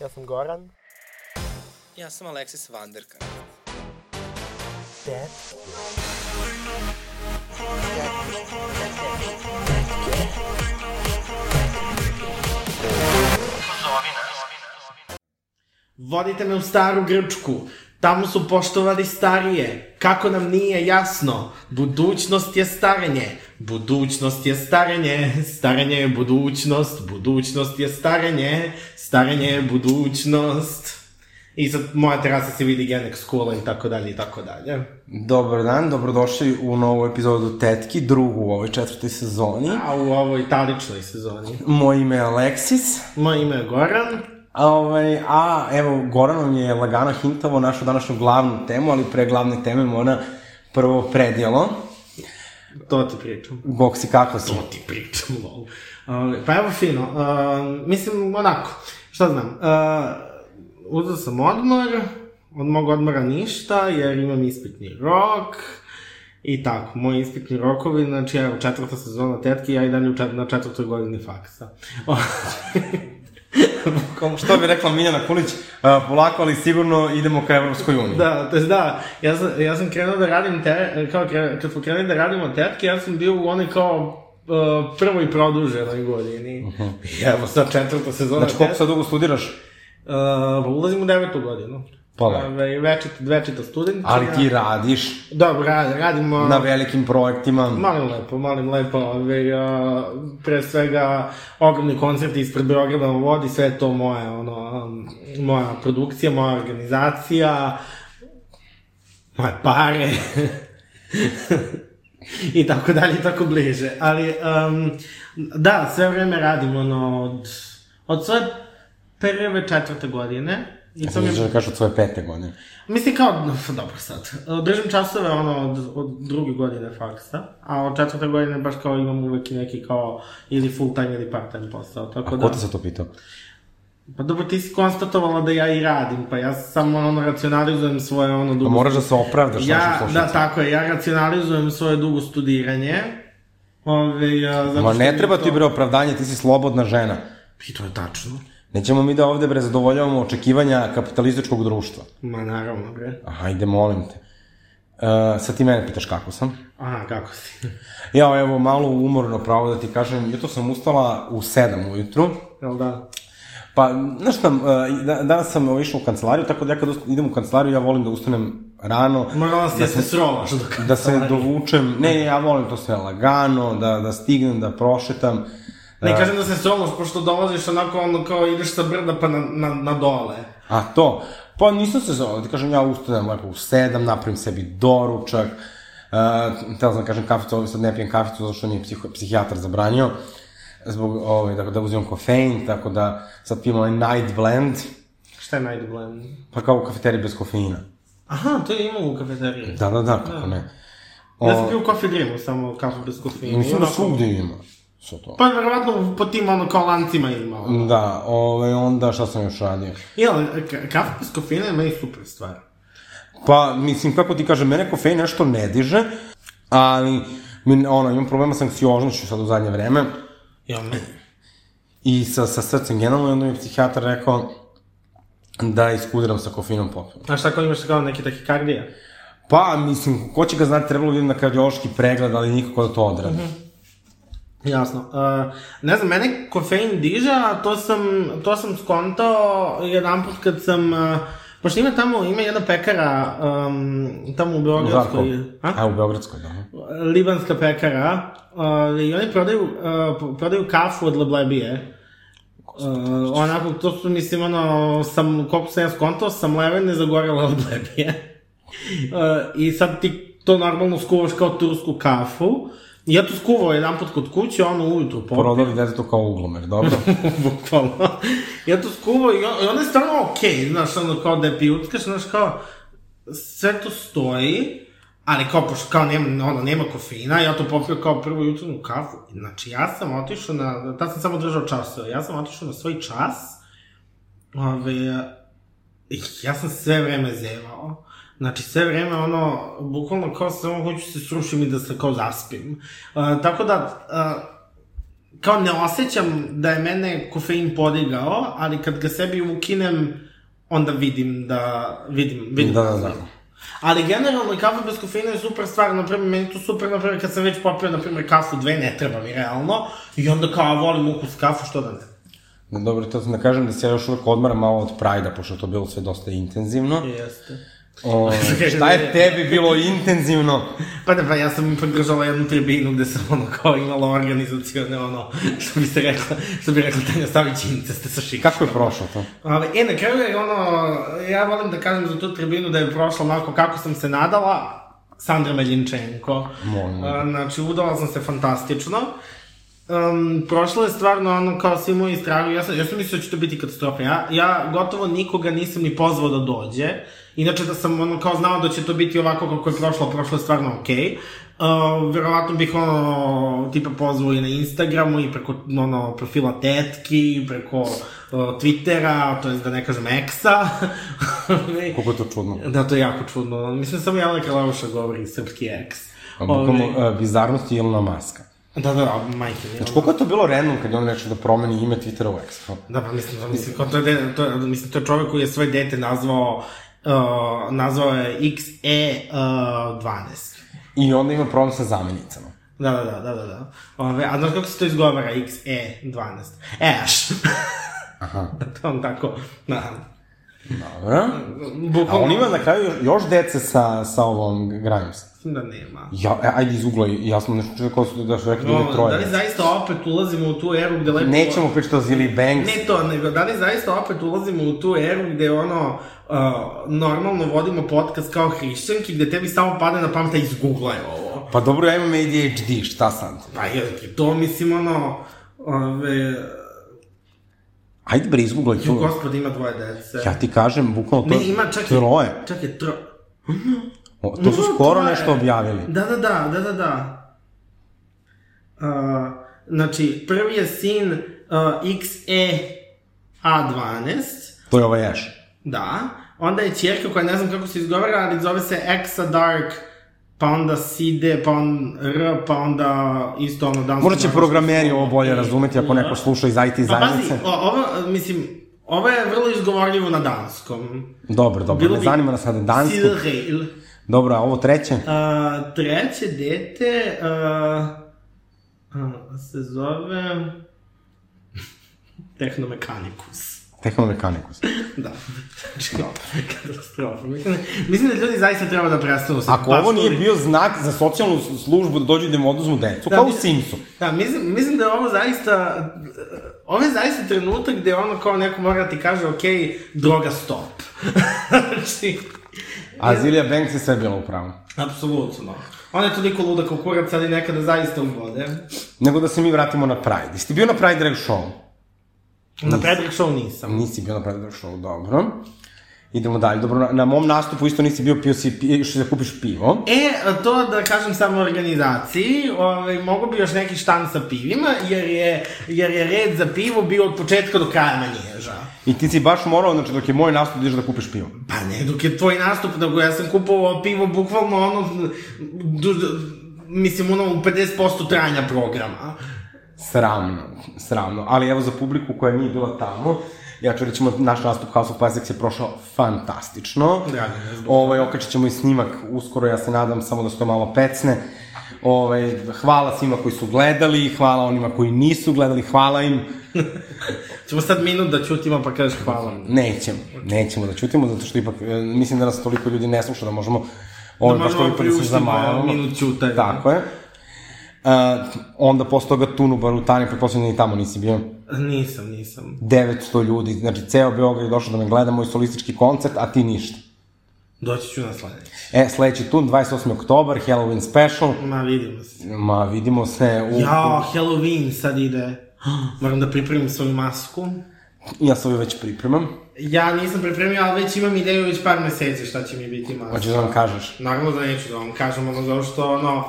Ja sam Goran. Ja sam Aleksis Vanderka. Dad. Vodite me u staru Grčku. Tamo su poštovali starije. Kako nam nije jasno? Budućnost je starenje. Budućnost je starenje. Starenje je budućnost. Budućnost je starenje. Starenje je budućnost. I sad moja terasa se vidi Genex School i tako dalje i tako dalje. Dobar dan, dobrodošli u novu epizodu Tetki, drugu u ovoj četvrtoj sezoni. A u ovoj italičnoj sezoni. Moje ime je Aleksis, Moje ime je Goran. A, ovaj, a evo, Goran vam je lagano hintavo našu današnju glavnu temu, ali pre glavne teme mora prvo predjelo. To ti pričam. Bog si kako si? To ti pričam, lol. Uh, pa evo fino, uh, mislim onako, šta znam, uh, uzeo sam odmor, od mog odmora ništa, jer imam ispitni rok, i tako, moji ispitni rokovi, znači evo, četvrta sezona tetke, ja i dalje čet na četvrtoj godini faksa. Što bi rekla Miljana Kulić, polako, ali sigurno idemo ka Evropskoj uniji. Da, to jest da, ja sam, ja sam krenuo da radim, te, kao kad smo krenuli da radimo tetke, ja sam bio u onoj kao uh, prvoj produženoj godini. Uh -huh. I evo sad četvrta sezona Znači, koliko sad dugo studiraš? Uh, ulazim u devetu godinu. Pa da. Ove, večita, večita studentica. Ali ti radiš Dobro, rad, radimo... na velikim projektima. Malim lepo, malim lepo, ove, a, pre svega ogromni koncerti ispred Beograda vodi, sve to moje, ono, um, moja produkcija, moja organizacija, moje pare, i tako dalje, i tako bliže. Ali, um, da, sve vreme radim, ono, od, od svoje prve četvrte godine, I Ja to mi da od svoje pete godine. Mislim kao, no, dobro sad, držim časove ono od, od druge godine faksa, a od četvrte godine baš kao imam uvek i neki kao ili full time ili part time posao, tako A da... ko te sa to pitao? Pa dobro, ti si konstatovala da ja i radim, pa ja samo ono racionalizujem svoje ono Pa dugo... moraš da se opravdaš ja, našim da, slušalcima. tako je, ja racionalizujem svoje dugo studiranje, Ove, ja, zato Ma ne treba to- ti bre opravdanje, ti si slobodna žena. I to je tačno. Nećemo mi da ovde bre zadovoljavamo očekivanja kapitalističkog društva. Ma naravno, bre. Ajde, molim te. Uh, sad ti mene pitaš kako sam. Aha, kako si? Ja, evo, malo umorno pravo da ti kažem, jutro sam ustala u 7 ujutru. Jel da? Pa, znaš šta, uh, da, danas sam išao u kancelariju, tako da ja kad idem u kancelariju, ja volim da ustanem rano. Morala si da se srolaš dok... da se dovučem, ne, ja volim to sve lagano, da, da stignem, da prošetam. Ne Uh, kažem da se srolaš, pošto dolaziš onako ono kao ideš sa brda pa na, na, na dole. A to, pa nisam se zove, ti kažem, ja ustanem lepo u sedam, napravim sebi doručak, uh, teo sam da kažem kaficu, ovdje sad ne pijem kaficu, zato što mi je psiho, psihijatar zabranio, zbog, ovaj, tako da uzimam kofein, tako da sad pijem ovaj night blend, Šta je night blend? pa kao u kafeteriji bez kofeina. Aha, to je imao u kafeteriji. Da, da, da, kako ne. Ja sam pio coffee dreamu, samo kafu bez kofeina. Mislim da svugde ima. Sve to. Pa verovatno po tim ono kao lancima ima. ono. Da, ovaj, onda šta sam još radio? Jel, ka- kafa bez kofeina je meni super stvar. Pa, mislim, kako ti kažem, mene kofein nešto ne diže, ali, mi, ono, imam problema sa anksioznošću sad u zadnje vreme Ja, meni. i sa, sa srcem generalno, i onda mi je psihijatar rekao da iskudiram sa kofeinom potpuno. Znaš tako imaš kao neki takikardija? Pa, mislim, ko će ga znati, trebalo bi idem na kardiološki pregled, ali nikako da to odradi. Jasno. Uh, ne znam, mene kofein diže, a to sam, to sam skontao jedan put kad sam... Uh, pošto ima tamo, ima jedna pekara um, tamo u Beogradskoj. A? A, u Beogradskoj, da. Libanska pekara. Uh, I oni prodaju, uh, prodaju kafu od Leblebije. Uh, onako, to su, mislim, ono, sam, koliko sam ja skontao, sam levene zagorela od Leblebije. Uh, I sad ti to normalno skuvaš kao tursku kafu. I ja to skuvao jedan put kod kuće, ono ujutru popio. Prodali detetu kao uglomer, dobro? Bukvalno. ja to skuvao i, on, i onda je stvarno okej, okay, znaš, ono kao da je pijuckaš, znaš, kao, sve to stoji, ali kao, pošto kao nema, ono, nema kofeina, ja to popio kao prvu jutrnu kafu. Znači, ja sam otišao na, tad sam samo držao časove, ja sam otišao na svoj čas, ove, ja sam sve vreme zevao. Znači, sve vreme, ono, bukvalno kao samo hoću se srušim i da se kao zaspim. Uh, tako da, uh, kao ne osjećam da je mene kofein podigao, ali kad ga sebi ukinem, onda vidim da, vidim, vidim. Da, da, da. Ali generalno kafa bez kofeina je super stvar, na primjer, meni to super, na primjer, kad sam već popio, na primjer, kafu dve, ne treba mi realno, i onda kao volim ukus kafu, što da ne. Da, dobro, to sam da kažem da se ja još uvek odmaram malo od Prajda, pošto to bilo sve dosta intenzivno. Jeste. O, šta je tebi bilo intenzivno? Pa da, pa ja sam ipak držala jednu tribinu gde sam ono kao imala organizacione ono, što bi se rekla, što bi rekla Tanja Savić inceste sa šikom. Kako je prošlo to? Ali, e, na kraju je ono, ja volim da kažem za tu tribinu da je prošla onako kako sam se nadala, Sandra Meljinčenko. Molim. Znači, udala sam se fantastično. Um, prošlo je stvarno ono kao svi moji strahu, ja sam, ja sam mislio da će to biti katastrofa. Ja, ja gotovo nikoga nisam ni pozvao da dođe. Inače da sam ono kao znao da će to biti ovako kako je prošlo, prošlo je stvarno okej. Okay. Uh, verovatno bih ono, tipa pozvao i na Instagramu i preko ono, profila tetki, preko uh, Twittera, to je da ne kažem Exa. Koliko je to čudno. da, to je jako čudno. Mislim, samo Jelena Kraleuša govori srpski Ex. Bukvalno, Ovaj, uh, bizarnost i Ilona Maska. Da, da, majke mi. Znači, koliko je to bilo random kad je on rečeo da promeni ime Twittera u kao? Da, pa mislim, da, mislim, kao to je, de, to je, mislim, to je čovek koji je svoje dete nazvao, uh, nazvao je XE12. I onda ima problem sa zamenicama. Da, da, da, da, da, da. Ove, a znaš kako se to izgovara? XE12. Eš. Aha. da, to on tako, da. Dobro. A Bukvalno, on ima na kraju još, još dece sa, sa ovom Grimes. Da nema. Ja, e, ajde izguglaj, ja sam nešto su da su rekli da ide troje. da li zaista opet ulazimo u tu eru gde lepo... Nećemo pričati o Zili Banks. Ne to, nego da li zaista opet ulazimo u tu eru gde ono, uh, normalno vodimo podcast kao hrišćanki, gde tebi samo pada na pamet da izgooglaj ovo. Pa dobro, ja imam ADHD, šta sad? Pa je, to mislim ono, ove, Ajde bre, izguglaj ju, tu. gospod ima dvoje dece. Ja ti kažem, bukvalno to Ne, ima čak troje. Čak je tro... O, to su Ima skoro troje. nešto objavili. Da, da, da, da, da, da. Uh, znači, prvi je sin uh, XE A12, To je ovaj Ash. Da. Onda je čerka koja ne znam kako se izgovara, ali zove se Exa Dark, pa onda Side, pa on R, pa onda isto ono dansko... Možda će programeri ovo bolje razumeti ako neko sluša iz IT Pa pazi, zajednice. ovo, mislim, ovo je vrlo izgovorljivo na danskom. Dobro, dobro, Bilo ne zanima nas sada danski. Silreil. Dobro, a ovo treće? A, treće dete a, a, se zove Tehnomechanikus. Tehnomechanikus. Da. Znači, katastrofa. Mislim, mislim da ljudi zaista treba da prestanu sa Ako ovo nije bio znak za socijalnu službu da dođu da im oduzmu decu, kao u mislim- Simsu. Da, mislim, mislim da je ovo zaista... Ovo je zaista trenutak gde ono kao neko mora da ti kaže, ok, droga stop. znači, A Zilija Banks je sve bila u pravu. apsolutno. Ona je toliko luda kao kurac, ali nekada zaista ubode. Nego da se mi vratimo na Pride. Jesi ti bio na Pride Drag Show? Na Predrag Show nisam. Nisi bio na Pride Drag Show, dobro. Idemo dalje. Dobro, na, na mom nastupu isto nisi bio, pio si, išli da kupiš pivo. E, to da kažem samo organizaciji, ovaj, mogu bi još neki štan sa pivima, jer je, jer je red za pivo bio od početka do kraja manježa. I ti si baš morao, znači dok je moj nastup, ideš da kupiš pivo. Pa ne, dok je tvoj nastup, nego ja sam kupovao pivo bukvalno ono, du, du, mislim ono u 50% trajanja programa. Sramno, sramno. Ali evo za publiku koja nije bila tamo, ja ću reći, naš nastup House of Classics je prošao fantastično. Mi je zbog Ovaj, okačit ćemo i snimak uskoro, ja se nadam samo da se to malo pecne. Ovaj, hvala svima koji su gledali, hvala onima koji nisu gledali, hvala im. Ćemo sad minut da čutimo pa kažeš hvala. Nećemo, nećemo da ćutimo, zato što ipak, e, mislim da nas toliko ljudi ne sluša da možemo ovaj, Da baš toliko da se minut ćutanja. Tako je. Uh, onda posle toga Tunu Barutani, pretpostavljam da i tamo nisi bio. Nisam, nisam. 900 ljudi, znači ceo Beograd je došao da me gleda moj solistički koncert, a ti ništa. Doći ću na sledeći. E, sledeći tun, 28. oktobar, Halloween special. Ma, vidimo se. Ma, vidimo se u... Jao, Halloween sad ide. Moram da pripremim svoju masku. Ja ovaj već pripremam. Ja nisam pripremio, ali već imam ideju već par meseci šta će mi biti maska. Hoćeš da vam kažeš. Naravno da neću da vam kažem, ono, zato što, ono,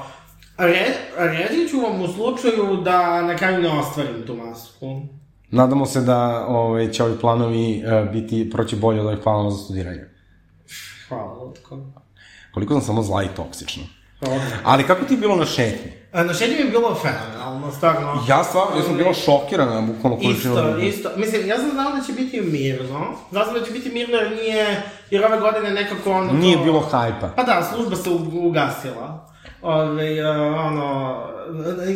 re, reći ću vam u slučaju da na kraju ne ostvarim tu masku. Nadamo se da ovaj, će ovi planovi uh, biti, proći bolje od ovih planova za studiranje. Hvala, Lutko. Koliko sam samo zla i toksična. Ali kako ti je bilo na šetnji? A, Na šetnji mi je bilo fenomenalno, stvarno. Ja stvarno, ja sam bila šokirana, bukvalno količinom Isto, ljudi. isto. Mislim, ja sam znao da će biti mirno. Znao sam da će biti mirno jer nije, jer ove godine nekako ono... Nije to- bilo hajpa. Pa da, služba se ugasila. Ove, ono,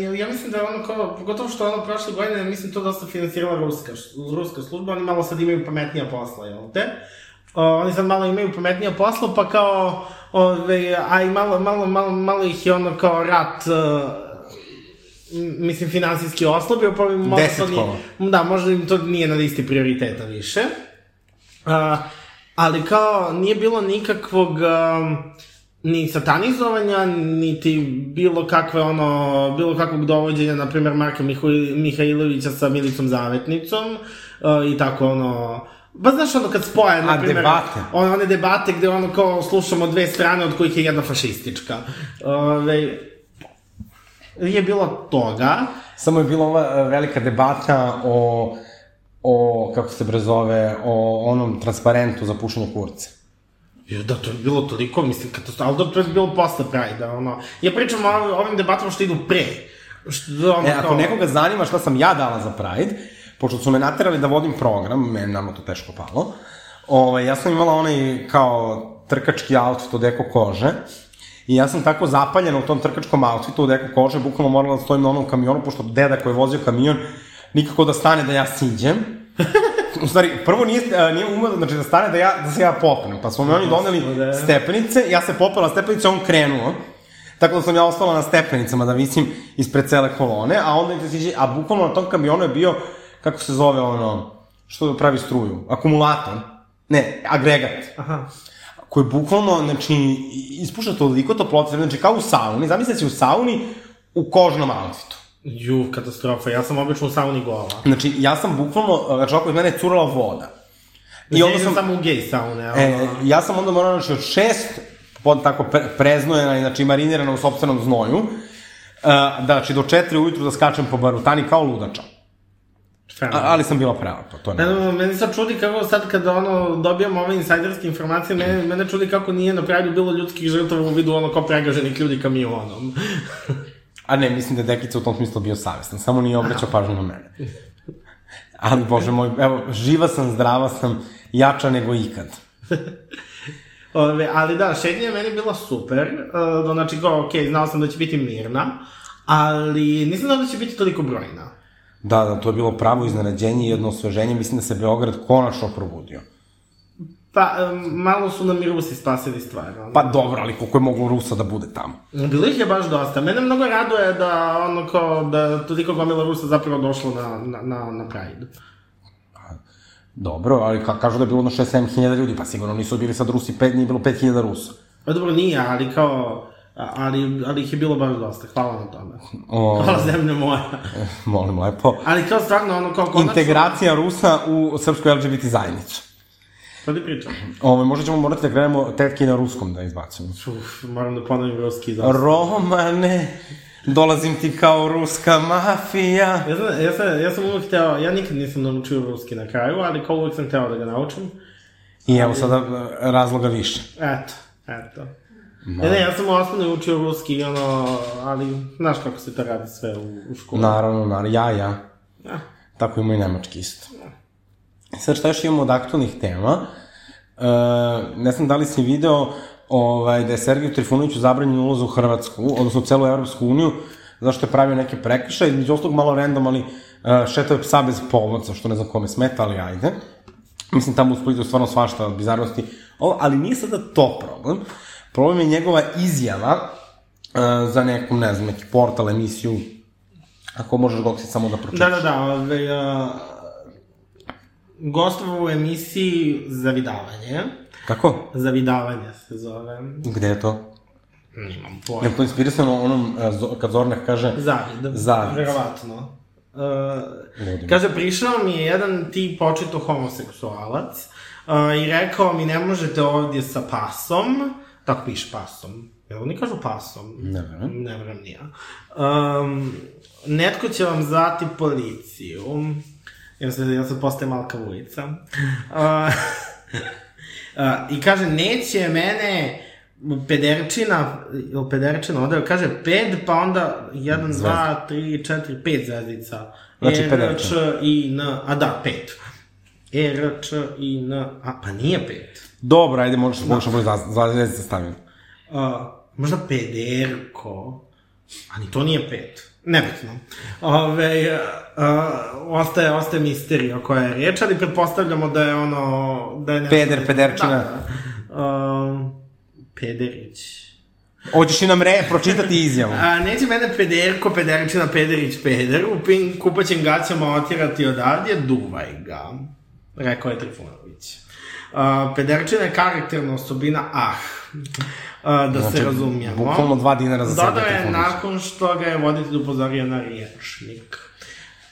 ja, ja mislim da je ono kao, pogotovo što ono prošle godine, mislim to dosta finansirala ruska, ruska služba, oni malo sad imaju pametnija posla, jel te? O, oni sad malo imaju pametnija posla, pa kao, ove, a i malo, malo, malo, malo ih je ono kao rat, uh, mislim, finansijski oslabio, pa im možda to nije, da, možda im to nije na listi prioriteta više. A, ali kao, nije bilo nikakvog um, ni satanizovanja, niti bilo kakve ono, bilo kakvog dovođenja, na primjer, Marka Mihajlovića sa Milicom Zavetnicom uh, i tako ono, Ba znaš ono kad spoje, na primjer, debate. one, one debate gde ono kao slušamo dve strane od kojih je jedna fašistička. Ove, je bilo toga. Samo je bila ova e, velika debata o, o, kako se bre zove, o onom transparentu za pušenje kurca. Jo, da, to je bilo toliko, mislim, katastrofa, ali da, to je bilo posle Pride-a, ono. Ja pričam o ovim- debatama što idu pre. Što, ono, E, ako nekoga zanima šta sam ja dala za Pride, pošto su me naterali da vodim program, meni nama to teško palo, ovaj, ja sam imala onaj kao trkački outfit od eko kože, I ja sam tako zapaljena u tom trkačkom outfitu od eko kože, bukvalno morala da stojim na onom kamionu, pošto deda koji je vozio kamion, nikako da stane da ja siđem. U stvari, prvo nije, a, nije umeo, znači da stane da, ja, da se ja popnem, pa su mi oni doneli stepenice, ja se popela stepenice, on krenuo. Tako da sam ja ostala na stepenicama da visim ispred cele kolone, a onda da siđe, a bukvalno na tom kamionu je bio, kako se zove ono, što pravi struju, akumulator, ne, agregat, Aha. koji bukvalno, znači, ispušta toliko toplote, znači kao u sauni, zamislite si u sauni u kožnom outfitu. Ju, katastrofa, ja sam obično u sauni gola. Znači, ja sam bukvalno, znači, oko iz mene je curala voda. I onda sam, samo u gej saune, ono. e, ja sam onda morao, znači, od šest, pod tako pre, preznojena znači, marinirana u sobstvenom znoju, uh, da, znači, do četiri ujutru da skačem po barutani kao ludača. A, Fenomenalno. ali sam bila prelepa, to ne. Ne, meni sad čudi kako sad kada ono, dobijamo ove insajderske informacije, mene, mene čudi kako nije na Pride bilo ljudskih žrtava u vidu ono kao pregaženih ljudi kamionom. A ne, mislim da je Dekica u tom smislu bio savjestan, samo nije obraćao pažnju na mene. Ali, bože moj, evo, živa sam, zdrava sam, jača nego ikad. Ove, ali da, šetnja je meni bila super, uh, znači kao, ok, znao sam da će biti mirna, ali nisam znao da će biti toliko brojna. Da, da, to je bilo pravo iznenađenje i jedno osveženje, mislim da se Beograd konačno probudio. Pa, malo su nam i Rusi spasili stvar. Ono. Pa dobro, ali koliko je moglo Rusa da bude tamo? Bilo ih je baš dosta. Mene mnogo raduje da, ono, kao, da toliko gomila Rusa zapravo došlo na, na, na, na Pride. Dobro, ali ka, kažu da je bilo na 6-7 hiljada ljudi, pa sigurno nisu bili sad Rusi, pet, nije bilo 5 hiljada Rusa. Pa dobro, nije, ali kao, ali, ali ih je bilo baš dosta. Hvala na tome. O, Hvala zemlja moja. molim lepo. Ali kao stvarno, ono, kao konačno... Integracija Rusa u srpsku LGBT zajednicu. To ti pričam. Ove, možda ćemo morati da krenemo tetke na ruskom da izbacimo. Uf, moram da ponovim ruski za... Romane, dolazim ti kao ruska mafija. Ja sam, ja, sam, ja sam uvek hteo, ja nikad nisam naučio ruski na kraju, ali kao uvek sam hteo da ga naučim. I evo sada e, razloga više. Eto, eto. Ne, ne, ja sam u osnovnoj učio ruski, ono, ali znaš kako se to radi sve u, u školi. Naravno, naravno, ja, ja. Ja. Tako ima i nemački isto. Sad šta još imamo od aktualnih tema? E, ne znam da li si video ovaj, da je Sergiju Trifunoviću zabranjen ulaz u Hrvatsku, odnosno u celu Evropsku uniju, zašto je pravio neke prekršaje, između ostalog malo random, ali e, šetao je psa bez povodca, što ne znam kome smeta, ali ajde. Mislim, tamo u Splitu stvarno svašta od bizarnosti. Ovo, ali nije sada to problem. Problem je njegova izjava uh, za nekom, ne znam, neki portal, emisiju, ako možeš Goksi samo da pročitaš. Da, da, da, ove, a, gostovao u emisiji Zavidavanje. Kako? Zavidavanje se zove. Gde je to? Nemam pojma. to inspirisano onom, kad Zornak kaže... Zavid. Zavid. Verovatno. Uh, kaže, prišao mi je jedan tip očito homoseksualac uh, i rekao mi ne možete ovdje sa pasom, tako piše pasom, jel oni kažu pasom? Ne verujem. Ne verujem ni ja. Um, netko će vam zvati policiju. Ja se, ja sad postajem malka ulica. Uh, uh, I kaže, neće mene pederčina, ili pederčina, onda kaže ped, pa onda 1, 2, 3, 4, 5 zvezdica. Znači E, R, pederčina. Č, I, N, a da, 5. E, R, Č, I, N, a, pa nije 5. Dobro, ajde, možeš, možeš da za, za, za stavim. Uh, možda pederko, a ni to nije pet. Nebitno. Ove, uh, ostaje, ostaje misterija koja je riječ, ali pretpostavljamo da je ono... Da je nešto, Peder, pederčina. Da, da. Um, Pederić. Hoćeš li nam re, pročitati izjavu? A, neće mene pederko, pederičina, pederić, peder, u pin kupaćem gaćama otirati odavdje, duvaj ga. Rekao je Trifunović. Uh, pederčina je karakterna osobina ah. Uh, da se razumijemo. Bukvalno dva dinara za sebe. Dodao je Trifunović. nakon što ga je voditelj upozorio na riječnik.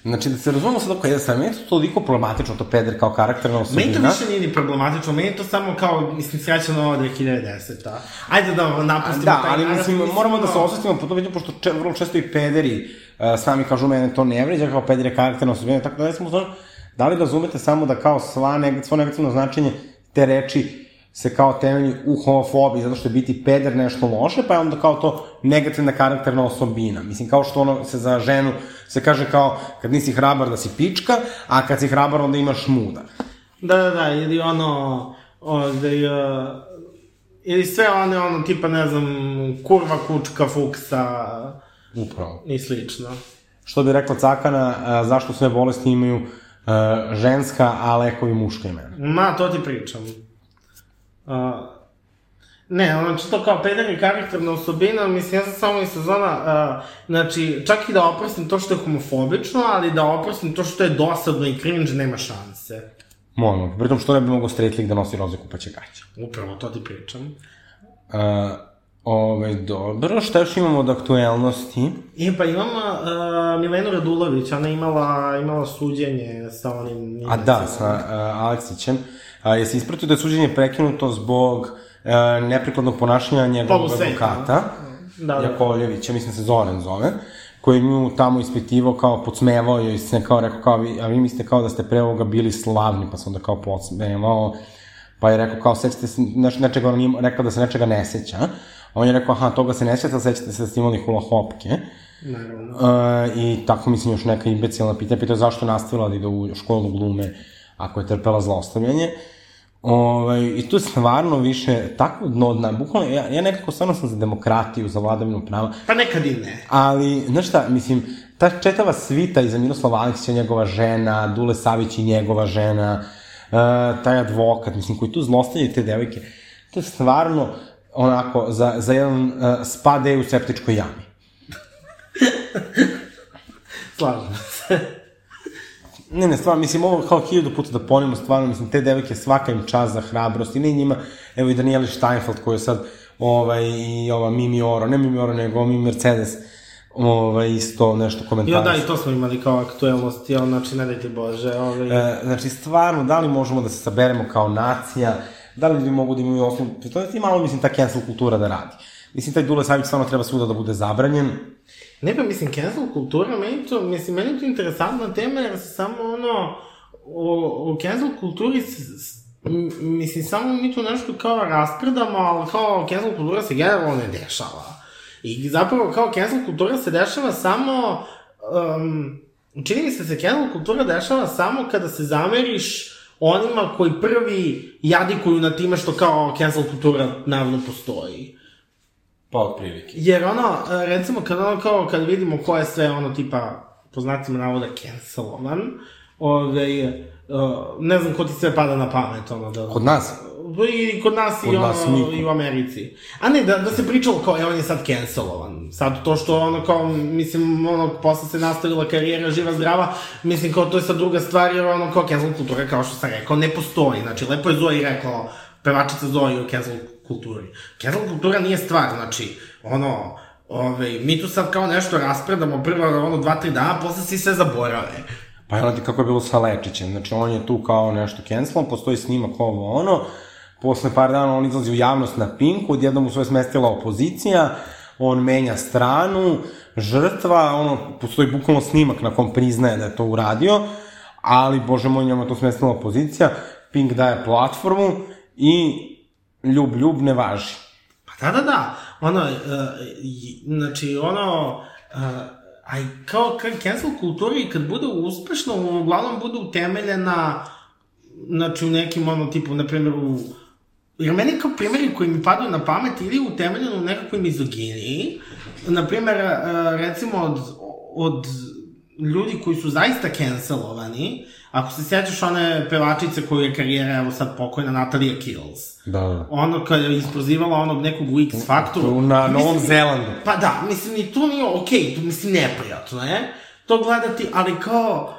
Znači, da se razumemo sad oko sam, meni je to toliko problematično, to peder kao karakterna osobina. Meni to više nije ni problematično, meni je to samo kao, mislim, sreća nova 2010-a. Ajde da napustimo Da, taj ali narativ, mislim, moramo da se osvestimo po to vidim, pošto če, vrlo često i pederi uh, sami kažu mene to ne vređa, kao peder je karakterna osobina, tako da uzman, da li razumete samo da kao sva neg, svo negativno značenje te reči se kao temelji u homofobiji, zato što je biti peder nešto loše, pa je onda kao to negativna karakterna osobina. Mislim, kao što ono se za ženu se kaže kao kad nisi hrabar da si pička, a kad si hrabar onda imaš muda. Da, da, da, ili ono, ovde, uh, ili sve one, ono, tipa, ne znam, kurva, kučka, fuksa, Upravo. i slično. Što bi rekla Cakana, a, zašto sve bolesti imaju a, ženska, a lekovi muška imena. Ma, to ti pričam. Uh, ne, znači to kao peder je karakterna osobina, mislim, ja sam samo iz sezona, uh, znači, čak i da oprostim to što je homofobično, ali da oprostim to što je dosadno i cringe, nema šanse. Molim, pritom što ne bi mogao straight lik da nosi roze kupaće gaće. Upravo, to ti pričam. Uh, ovaj, dobro, šta još imamo od aktuelnosti? E, pa imam uh, Milenu Radulović, ona je imala, imala suđenje sa onim... A da, sa uh, Aleksićem. A, jesi ispratio da je suđenje prekinuto zbog uh, neprikladnog ponašanja njegovog advokata, Da, da. Jakovljevića, mislim se Zoran zove, koji je nju tamo ispitivao, kao podsmevao joj se, kao rekao, kao vi, a vi mislite kao da ste pre ovoga bili slavni, pa sam onda kao podsmevao, pa je rekao kao, sećate se nečega, on nije rekao da se nečega ne seća, on je rekao, aha, toga se ne seća, sećate se da ste imali hula hopke, Naravno. Uh, I tako mislim još neka imbecilna pitanja, pitao je zašto je nastavila da ide u školu glume ako je trpela zlostavljanje. Ovaj, I tu je stvarno više tako dno dna, bukvalno, ja, ja nekako stvarno sam za demokratiju, za vladavinu prava, Pa nekad i ne. ali, znaš šta, mislim, ta četava svita iza Miroslava Aleksića, njegova žena, Dule Savić i njegova žena, uh, taj advokat, mislim, koji tu zlostavljaju te devojke, to je stvarno onako, za, za jedan uh, spade u septičkoj jami. Slažem se. Ne, ne, stvarno, mislim, ovo kao hiljadu puta da ponimo, stvarno, mislim, te devojke svaka im čast za hrabrost i ne njima, evo i Danieli Steinfeld koji je sad, ovaj, i ova Mimi Oro, ne Mimi Oro, nego Mimi Mercedes, ovaj, isto nešto komentara. Jo, da, i to smo imali kao aktuelnost, jel, znači, ne dajte Bože, ovaj... E, znači, stvarno, da li možemo da se saberemo kao nacija, da li ljudi mogu da imaju osnovu, to je ti malo, mislim, ta cancel kultura da radi. Mislim, taj Dule Savić stvarno treba svuda da bude zabranjen. Ne pa, mislim, cancel kultura, meni to, mislim, meni to interesantna tema, jer se samo ono, o, o cancel kulturi, mislim, samo mi tu nešto kao raspredamo, ali kao cancel kultura se generalno ne dešava. I zapravo kao cancel kultura se dešava samo, um, čini mi se da se cancel kultura dešava samo kada se zameriš onima koji prvi jadikuju na time što kao cancel kultura naravno postoji. Pa, od prilike. Jer ono, recimo, kad ono kao, kad vidimo ko je sve ono, tipa, po znacima navoda, cancelovan, ove, uh, ne znam ko ti sve pada na pamet, ono, da... Kod nas? I kod nas Kod i ono, nas niko. i u Americi. A ne, da, da se pričalo kao, e, on je sad cancelovan. Sad to što ono kao, mislim, ono, posle se nastavila karijera živa zdrava, mislim, kao to je sad druga stvar, jer ono, kao cancel kultura, kao što sam rekao, ne postoji. Znači, lepo je Zoe rekao, pevačica Zoe o cancel kulturi. Cancel kultura nije stvar, znači, ono, ove, mi tu sad kao nešto raspredamo prvo, ono, dva, tri dana, posle svi sve zaborave. Pa ti kako je bilo sa Lečićem, znači on je tu kao nešto cancelom, postoji snimak ovo ono, posle par dana on izlazi u javnost na Pinku, odjednom mu sve smestila opozicija, on menja stranu, žrtva, ono, postoji bukvalno snimak na kom priznaje da je to uradio, ali, bože moj, njemu je to smestila opozicija, Pink daje platformu i ljub, ljub ne važi. Pa Da, da, da. Ono, uh, znači, ono, uh, a i kao, kao cancel kultura i kad bude uspešno, uglavnom bude utemeljena, znači, u nekim, ono, tipu, na primjer, u Jer meni kao primjeri koji mi padaju na pamet ili utemeljeno u nekakvoj mizoginiji, na primjer, e, recimo od, od ljudi koji su zaista cancelovani, ako se sjećaš one pevačice koju je karijera, evo sad pokojna Natalia Kills. Da. Ono kada je isprozivala onog nekog X faktoru. Na Novom mislim- Zelandu. Pa da, mislim, i to nije okej, okay, to mislim neprijatno je to gledati, ali kao,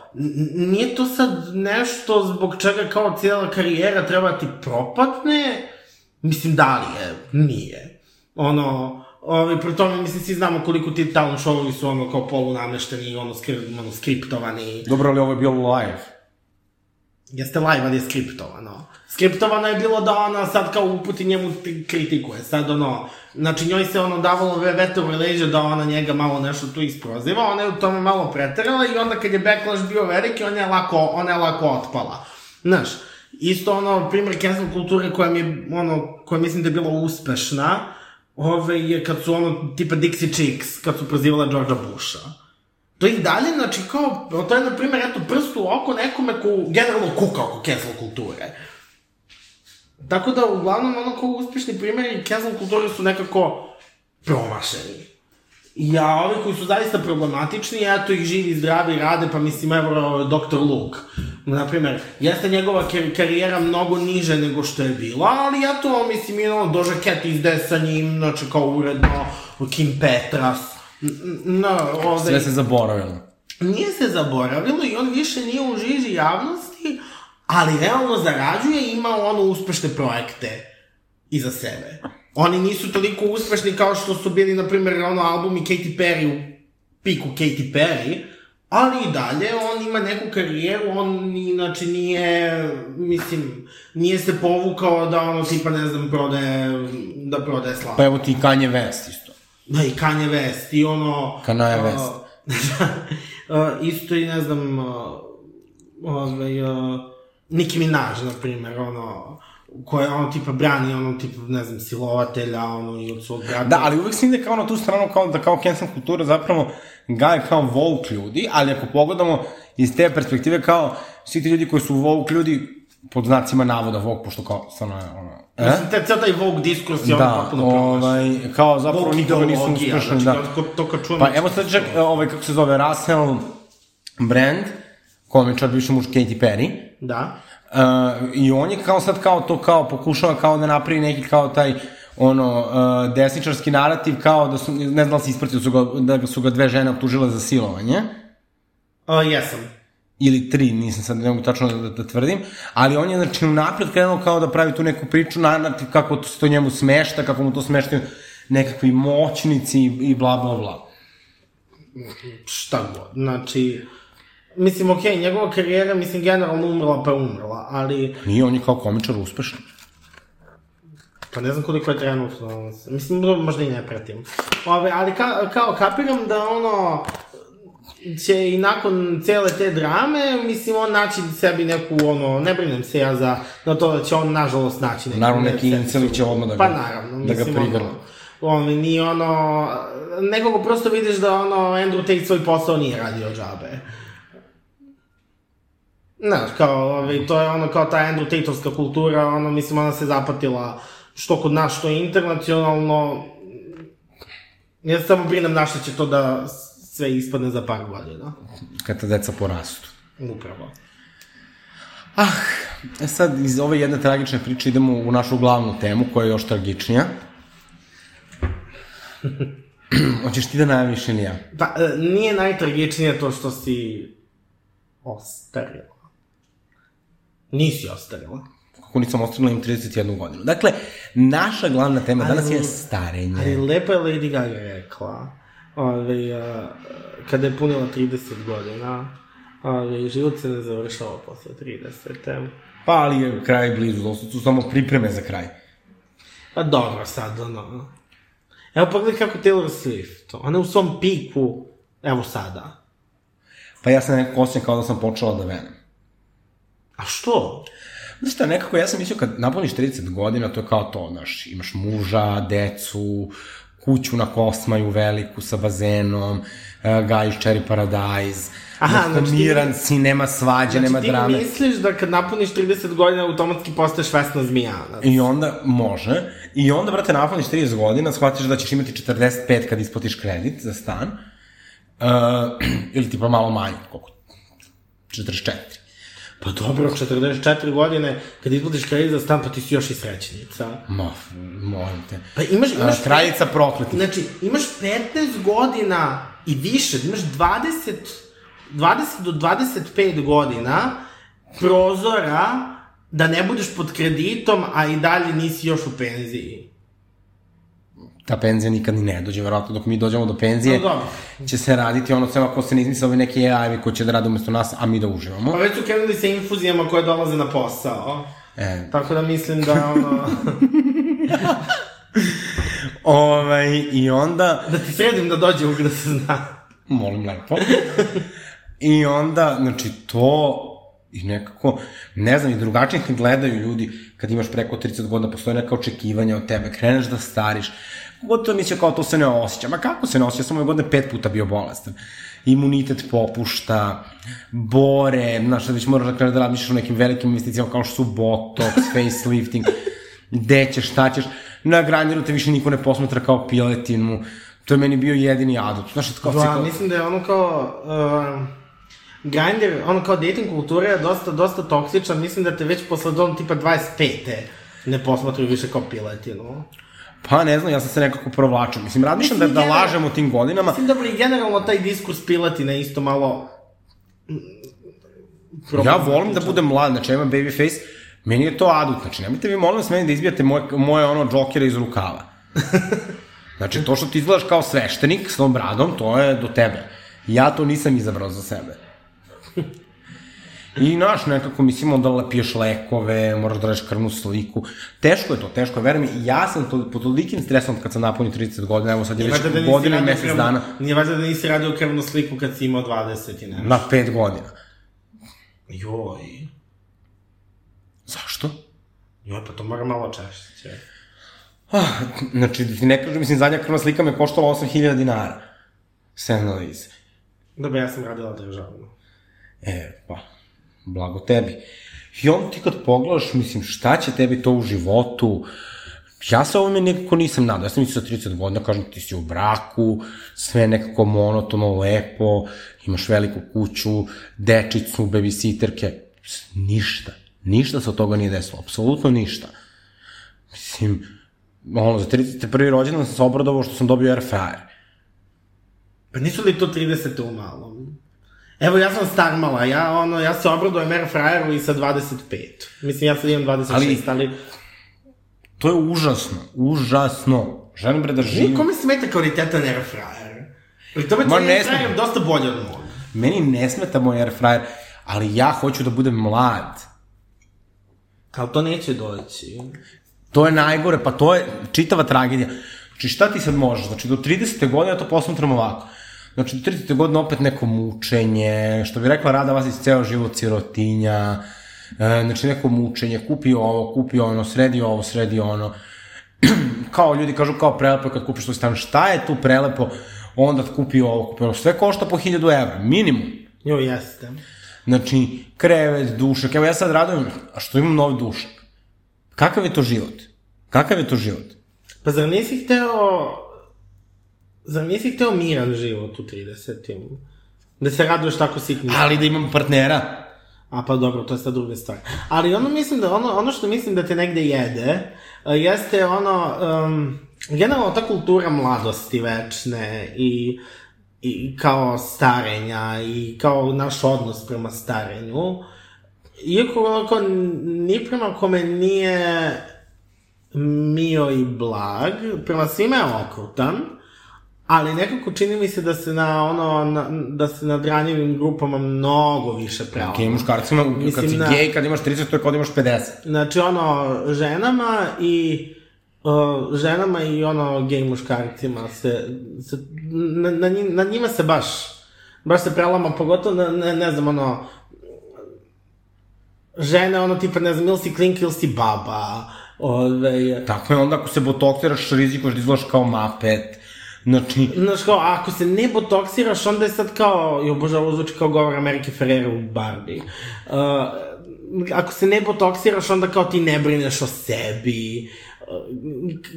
nije to sad nešto zbog čega kao cijela karijera treba ti propatne, mislim, da li je, nije. Ono, Ovi, pri tome, mislim, svi znamo koliko ti talent showovi su ono kao polunamešteni, ono, skri, ono skriptovani. Dobro, ali ovo je bilo live. Jeste live, ali je skriptovano. Skriptovano je bilo da ona sad kao uputi njemu ti- kritikuje. Sad ono, znači njoj se ono davalo ve- vetar u da ona njega malo nešto tu isproziva, ona je u tome malo preterala i onda kad je backlash bio veliki, ona je lako, ona je lako otpala. Znaš, isto ono, primjer cancel kulture koja mi je, ono, koja mislim da je bila uspešna, ove, je kad su ono, tipa Dixie Chicks, kad su prozivale Georgea Busha. To i dalje, znači, kao, to je, na primjer, eto, prst u oko nekome ko generalno kuka oko cancel kulture. Tako da, uglavnom, ono kao uspešni primjeri cancel kulture su nekako promašeni. Ja, ovi koji su zaista problematični, eto ih živi, zdravi, rade, pa mislim, evo, Dr. Luke. Naprimer, jeste njegova kar karijera mnogo niže nego što je bila, ali eto, mislim, i ono, Doja Cat izde sa njim, znači, kao uredno, Kim Petras, no, ovde... Sve se zaboravilo. Nije se zaboravilo i on više nije u žiži javnosti, ali realno zarađuje i ima ono uspešne projekte iza sebe. Oni nisu toliko uspešni kao što su bili, na primjer, ono albumi Katy Perry u piku Katy Perry, ali i dalje on ima neku karijeru, on inače nije, mislim, nije se povukao da ono tipa, ne znam, prodaje, da prodaje slavu. Pa evo ti Kanye West. Da, i Kanye West, i ono... Kanye West. a, isto i, ne znam, ovaj, a, Nicki Minaj, na primer, ono, koja ono tipa brani ono tipa ne znam silovatelja ono i od svog brata. Da, ali uvek se ide kao na tu stranu kao da kao cancel kultura zapravo gaje kao woke ljudi, ali ako pogledamo iz te perspektive kao svi ti ljudi koji su woke ljudi pod znacima navoda woke, pošto kao stvarno je ono... E? Mislim, te, ceo taj Vogue diskurs je ono Da, potpuno promašen. ovaj, kao zapravo Woke nikoga nisu uspešni, znači, da. to, to kad čujem... Pa evo sad čak, ovaj, kako se zove, Russell Brand, komičar, bivši muž Katy Perry, Da. Uh, I on je kao sad kao to kao pokušava kao da napravi neki kao taj ono uh, desničarski narativ kao da su ne znam da li se ispratio su ga, da su ga dve žene optužile za silovanje O, jesam. Ili tri, nisam sad ne mogu tačno da, da tvrdim, ali on je znači napred krenuo kao da pravi tu neku priču, narativ kako to, se to njemu smešta, kako mu to smeštaju nekakvi moćnici i, i bla bla bla. šta god. Znači, mislim, okej, okay, njegova karijera, mislim, generalno umrla pa umrla, ali, Nije, on je kao komičar uspešan. pa ne znam koliko je trenutno, mislim, možda i ne pratim. Ove, ali ka, kao, kapiram da ono, će i nakon cele te drame, mislim, on naći sebi neku, ono, ne brinem se ja za, na to da će on, nažalost, naći neku... Naravno, neki inceli će odmah da ga- Pa naravno, da ga mislim, prigrle. ono, ono, ni ono, nekog prosto vidiš da ono, Andrew Tate svoj posao nije radio džabe. Znaš, kao, ovaj, to je ono kao ta Andrew Tateovska kultura, ono, mislim, ona se zapatila što kod nas, što internacionalno. Ja samo brinem na što će to da sve ispadne za par godina. Kad te deca porastu. Upravo. Ah, e sad iz ove jedne tragične priče idemo u našu glavnu temu koja je još tragičnija. Hoćeš ti da najaviš ili ja? Pa, e, nije najtragičnije to što si ostarila. Nisi ostarila. Kako nisam ostavila im 31 godinu. Dakle, naša glavna tema Ali- danas je starenje. Ali lepo je Lady Gaga rekla, ove, a, kada je punila 30 godina, ove, život se ne završava posle 30. Pa, ali je kraj blizu, to su samo pripreme za kraj. Pa dobro sad, ono. Evo pogledaj kako Taylor Swift, ona je u svom piku, evo sada. Pa ja sam nekako osjećam kao da sam počela da venem. A što? Znaš šta, nekako ja sam mislio kad napuniš 30 godina, to je kao to, znaš, imaš muža, decu, kuću na Kosmaju veliku sa bazenom, uh, gajiš Cherry Paradise, Aha, znači ti- miran si, nema svađe, Znači nema ti drame. misliš da kad napuniš 30 godina automatski postaješ Vesna Zmijanac? I onda može. I onda, brate, napuniš 30 godina, shvatiš da ćeš imati 45 kad isplatiš kredit za stan. Uh, ili tipa malo manje, koliko? 44. Pa dobro, 44 godine, kad izbudiš kredit za stan, pa ti si još i srećnica. Ma, molim te. Pa imaš, A, imaš kraljica prokletih. Znači, imaš 15 godina i više, imaš 20, 20 do 25 godina prozora da ne budeš pod kreditom, a i dalje nisi još u penziji. Ta penzija nikad ni ne dođe, verovatno dok mi dođemo do penzije, No, dobro. će se raditi ono sve ako se ne izmisle ovi neki AI-evi koji će da rade umesto nas, a mi da uživamo. Pa već su krenuli sa infuzijama koje dolaze na posao. E, Tako da mislim da, ono, ovaj, I onda, da ti sredim da dođe uvijek da se zna. molim lepo. I onda, znači, to i nekako, ne znam, i drugačije kad gledaju ljudi, kad imaš preko 30 godina, postoje neka očekivanja od tebe, kreneš da stariš, god to mislio kao to se ne osjeća, ma kako se ne osjeća, ja sam ove godine pet puta bio bolestan. Imunitet popušta, bore, znaš, sad već moraš da kreneš da razmišljaš o nekim velikim investicijama kao što su botox, facelifting, gde ćeš, šta ćeš, na granjeru te više niko ne posmatra kao piletinu, to je meni bio jedini adut. Znaš, kao, Da, mislim da je ono kao... Uh, Grindr, ono kao dating kultura je dosta, dosta toksičan, mislim da te već posle dom tipa 25. ne posmatruju više kao piletinu. Pa ne znam, ja sam se nekako provlačio. Mislim, razmišljam da, da generalno- lažem o tim godinama. Mislim da bi generalno taj diskurs piletine isto malo... Ja volim da budem mlad, znači ja imam baby face, meni je to adut, znači nemojte vi molim vas meni da izbijate moje, moje ono džokere iz rukava. Znači, to što ti izgledaš kao sveštenik s tom bradom, to je do tebe. Ja to nisam izabrao za sebe. I naš nekako, mislim, onda lepiješ lekove, moraš da radiš krvnu sliku. Teško je to, teško je, verujem ja sam to, pod tolikim stresom kad sam napunio 30 godina, evo sad je već da godinu i mesec krvnu- dana, Nije valjda da nisi radio krvnu sliku kad si imao 20 i nešto. na 5 godina. Joj. Zašto? Joj, pa to mora malo češće. Ah, znači, da ti ne kažem, mislim, zadnja krvna slika me koštala 8000 dinara. Sve analize. Dobro, ja sam radila državno. E, pa, blago tebi. I onda ti kad pogledaš, mislim, šta će tebi to u životu? Ja se ovome nekako nisam nadao. Ja sam mislio sa 30 godina, kažem, ti si u braku, sve nekako monotono, lepo, imaš veliku kuću, dečicu, babysitterke. Ništa. Ništa se od toga nije desilo. Apsolutno ništa. Mislim, ono, za 31. rođendan sam se obradovao što sam dobio air fryer. Pa nisu li to 30 u malom? Evo, ja sam star mala, ja, ono, ja se obradujem air fryeru i sa 25. Mislim, ja sad imam 26, ali... Ali- To je užasno, užasno. Želim bre da živim. Nikome smeta kvalitetan air fryer. Pri tome ne air fryer dosta bolji od mog. Meni ne smeta moj air fryer, ali ja hoću da budem mlad. Ali to neće doći. To je najgore, pa to je čitava tragedija. Znači šta ti sad možeš? Znači do 30. godine ja to posmatram ovako. Znači do 30. godine opet neko mučenje, što bi rekla Rada vas iz ceo život sirotinja, e, znači neko mučenje, kupi ovo, kupi ono, sredi ovo, sredi ono. kao ljudi kažu kao prelepo kad kupiš svoj stan. Šta je tu prelepo? Onda kupi ovo, kupi ono. Sve košta po 1000 evra, minimum. Jo, jeste. Znači, krevet, dušak. Evo ja sad radujem, a što imam novi dušak? Kakav je to život? Kakav je to život? Pa zar nisi hteo... Zar nisi hteo miran život u 30. Da se raduješ tako sitnim Ali da imam partnera. A pa dobro, to je sad druga stvar. Ali ono mislim da, ono, ono što mislim da te negde jede, uh, jeste ono, um, generalno ta kultura mladosti večne i, i kao starenja i kao naš odnos prema starenju. Iako onako ni prema kome nije mio i blag, prema svima je okrutan, ali nekako čini mi se da se na ono, na, da se na ranjivim grupama mnogo više prelama. Ok, muškarcima, kad Mislim, si da. gej, kad imaš 30, to je kad imaš 50. Znači, ono, ženama i uh, ženama i ono gej muškarcima se, se na, na, na njima se baš baš se prelama, pogotovo na, ne, ne znam, ono žene, ono, tipa, ne znam, ili si klink ili si baba, ove, Tako je, onda ako se botoksiraš, rizikuješ da izgledaš kao mapet. Znači, Znaš, kao, ako se ne botoksiraš, onda je sad kao, jo bože, ovo zvuči kao govor Amerike Ferrera u Barbie. Uh, ako se ne botoksiraš, onda kao ti ne brineš o sebi. Uh,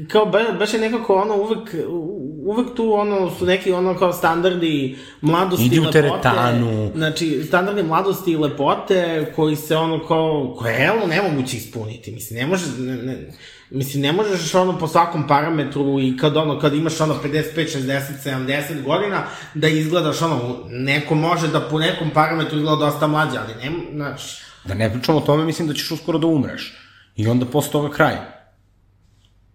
kao, be, baš je nekako ono, uvek, uvek tu ono, su neki ono kao standardi mladosti Idi i lepote. teretanu. Znači, standardi mladosti i lepote koji se ono kao, koje je realno nemoguće ispuniti. Mislim, ne može, ne, ne, Mislim, ne možeš ono po svakom parametru i kad ono, kad imaš ono 55, 60, 70 godina, da izgledaš ono, neko može da po nekom parametru izgleda dosta mlađe, ali ne, znaš, da ne pričamo o tome, mislim da ćeš uskoro da umreš. I onda posle toga kraj.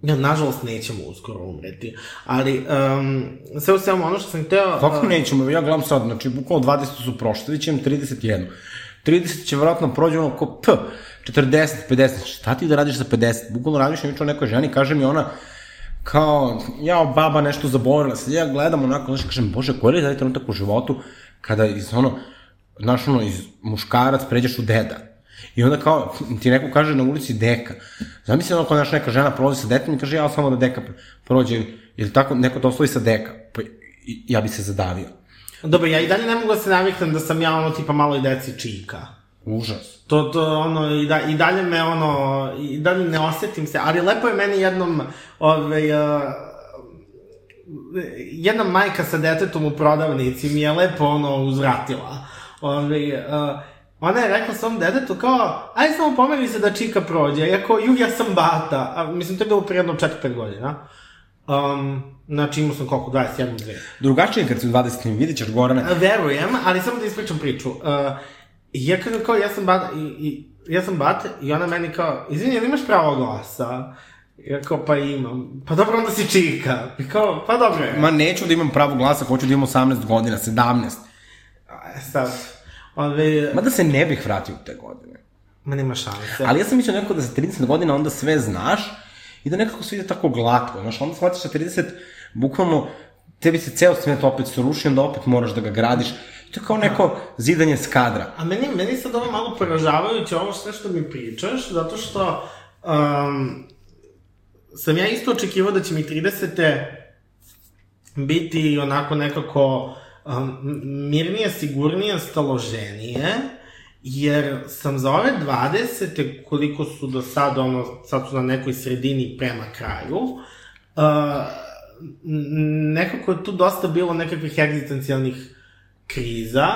ja, nažalost nećemo uskoro umreti, ali um, sve u svemu ono što sam hteo... Kako uh, nećemo, ja gledam sad, znači, bukvalno 20 su prošle, već imam 31. 30 će vjerojatno prođe ono ko p, 40, 50, šta ti da radiš za 50? Bukvalno radiš nešto o nekoj ženi, kaže mi ona, kao, ja, baba nešto zaboravila se, ja gledam onako, znaš, kažem, bože, koji je taj trenutak u životu kada iz ono, znaš, ono, iz muškarac pređeš u deda. I onda kao, ti neko kaže na ulici deka. Zamisli ono kao neka žena prolazi sa detom i kaže, ja samo da deka prođe, ili tako, neko to sa deka. Pa, i- ja bi se zadavio. Dobro, ja i dalje ne mogu da se naviknem da sam ja ono tipa maloj deci čika. Užas. To, to, ono, i, da, i dalje me, ono, i dalje ne osetim se, ali lepo je meni jednom, ove, uh, jedna majka sa detetom u prodavnici mi je lepo, ono, uzvratila. Ove, uh, ona je rekla svom detetu kao, aj samo pomeri se da čika prođe, ja kao, ju, ja sam bata, a, mislim, to je bilo prije jedno 4-5 godina. Um, znači, imao sam koliko, 21, 2. Drugačije je kad si u 20. vidit ćeš Gorane. Verujem, ali samo da ispričam priču. Uh, ja kažem kao, ja sam bat, i, i, ja sam bat, i ona meni kao, izvini, jel imaš pravo glasa? Ja kao, pa imam. Pa dobro, onda si čika. I kao, pa dobro je. Ma neću da imam pravo glasa, hoću da imam 18 godina, 17. E, sad, ove, Ma da se ne bih vratio u te godine. ma nema šanse. Ali ja sam mislio nekako da za 30 godina onda sve znaš i da nekako sve ide tako glatko. Znaš, onda shvatiš sa 30, bukvalno, tebi se ceo svet opet sruši, onda opet moraš da ga gradiš. To je kao neko zidanje skadra. A meni, meni sad ovo malo poražavajuće, ovo sve što mi pričaš, zato što um, sam ja isto očekivao da će mi 30. biti onako nekako um, mirnije, sigurnije, staloženije, jer sam za ove 20. koliko su do sada, ono, sad su na nekoj sredini prema kraju, uh, nekako je tu dosta bilo nekakvih egzistencijalnih kriza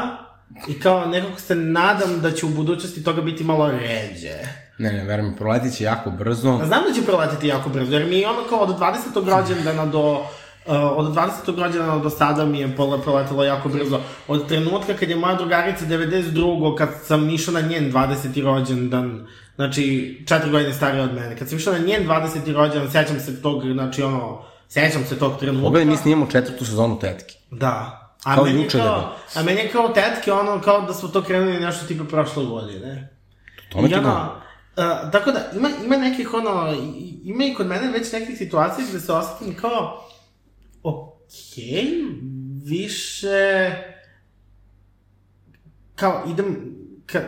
i kao nekako se nadam da će u budućnosti toga biti malo ređe. Ne, ne, verujem, proletit će jako brzo. A znam da će proletiti jako brzo, jer mi je ono kao od 20. rođendana do Uh, od 20. rođendana do sada mi je proletelo jako brzo. Od trenutka kad je moja drugarica 92. kad sam išao na njen 20. rođendan, znači četiri godine starija od mene, kad sam išao na njen 20. rođendan, sećam se tog, znači ono, sećam se tog trenutka. Pogledaj, mi snimamo četvrtu sezonu tetki. Da. A Kao meni juče da kao, bilo. a meni je kao tetke, ono, kao da smo to krenuli nešto tipa prošle godine. Tome ti I ono, govorim. uh, tako da, ima, ima nekih, ono, ima i kod mene već nekih situacija gde se osetim kao, okej, više, kao, idem, ka,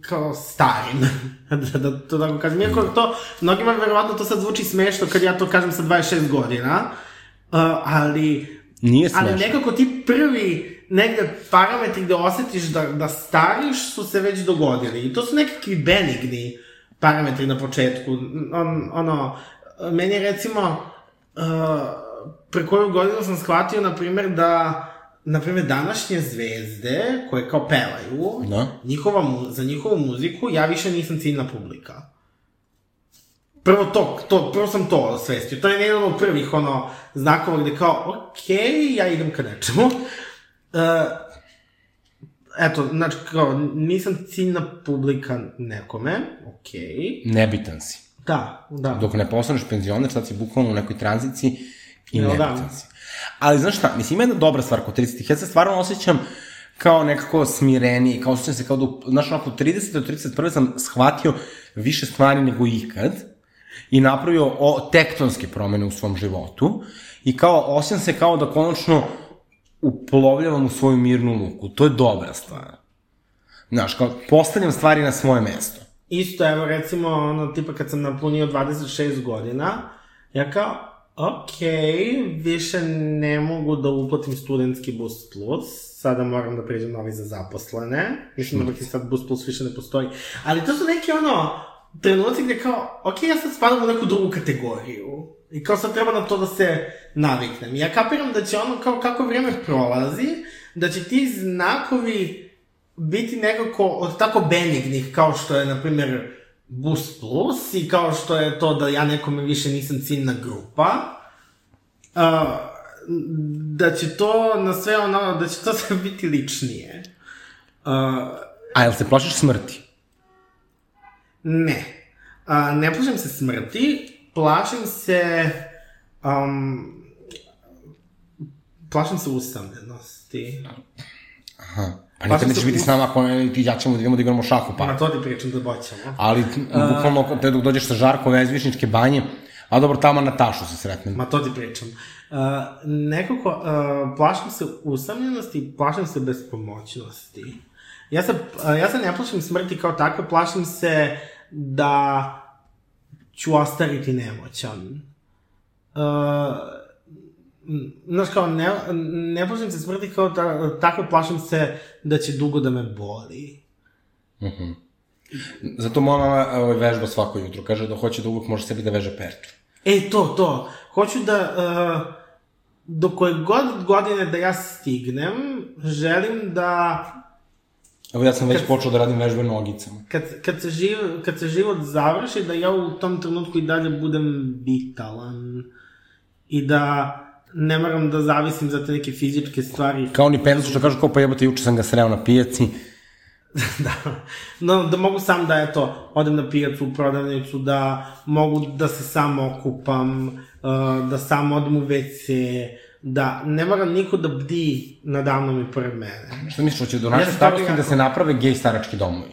kao starim, da, da to tako kažem. Iako to, mnogima verovatno to sad zvuči smešno kad ja to kažem sa 26 godina, uh, ali Nije Ali smešno. nekako ti prvi negde parametri gde osetiš da, da stariš su se već dogodili. I to su nekakvi benigni parametri na početku. On, ono, meni je recimo, uh, pre koju godinu sam shvatio, na primjer, da na primjer, današnje zvezde koje kao pevaju, Da. njihova, za njihovu muziku, ja više nisam ciljna publika. Prvo to, to, prvo sam to osvestio. To je jedan od prvih, ono, znakova gde kao, okej, okay, ja idem ka nečemu. Uh, eto, znači, kao, nisam ciljna publika nekome, okej. Okay. Nebitan si. Da, da. Dok ne postaneš penzioner, sad si bukvalno u nekoj tranziciji i Jel da? nebitan si. Ali znaš šta, mislim, ima jedna dobra stvar kod 30-ih. Ja se stvarno osjećam kao nekako smireniji, kao osjećam se kao da, znaš, onako, 30. do 31. sam shvatio više stvari nego ikad i napravio o, tektonske promene u svom životu i kao osjećam se kao da konačno uplovljavam u svoju mirnu luku. To je dobra stvar. Znaš, kao, postavljam stvari na svoje mesto. isto, evo recimo, ono, tipa kad sam napunio 26 godina, ja kao, ok, više ne mogu da uplatim studentski Boost Plus, sada moram da pređem novi za zaposlene, mislim da sad Boost Plus više ne postoji, ali to su neki ono, trenuci gde kao, ok, ja sad spadam u neku drugu kategoriju, i kao sad treba na to da se naviknem. Ja kapiram da će ono, kao kako vreme prolazi, da će ti znakovi biti nekako od tako benignih kao što je, na primjer, Boost Plus i kao što je to da ja nekome više nisam ciljna grupa, uh, da će to na sve ono, da će to sve biti ličnije. Uh, A jel se plašiš smrti? Ne. Uh, ne plašim se smrti, plašim se... Um, plašim se usamljenosti. Aha. Pa nikad nećeš biti s nama ako ne, ti ja ćemo da idemo da igramo šahu pa. Na to ti pričam da boćamo. Ali, bukvalno, te dok dođeš sa Žarko Vezvišničke banje, a dobro, tamo Natašu se sretnem. Ma to ti pričam. Uh, nekako, uh, plašim se usamljenosti, plašim se bespomoćnosti. Ja se, ja se ne plašim smrti kao takve, plašim se da ću ostariti nemoćan. Uh, Znaš, kao, ne, ne plašim se smrti kao ta, tako, plašim se da će dugo da me boli. Zato moja mama ovaj, vežba svako jutro. Kaže da hoće da uvek može sebi da veže pertu. E, to, to. Hoću da, uh, do koje god godine da ja stignem, želim da, Evo ja sam već Kad- počeo da radim vežbe nogicama. kad, kad, se živ, kad se život završi, da ja u tom trenutku i dalje budem vitalan. I da ne moram da zavisim za te neke fizičke stvari. Kao oni pensu što kažu kao pa jebote, juče sam ga sreo na pijaci. da. No, da mogu sam da, eto, odem na pijacu, u prodavnicu, da mogu da se sam okupam, uh, da sam odem u WC, da ne mora niko da bdi nadamnom i pored mene. Šta misliš, hoće do Ja naše sam starosti da se naprave gej starački domovi?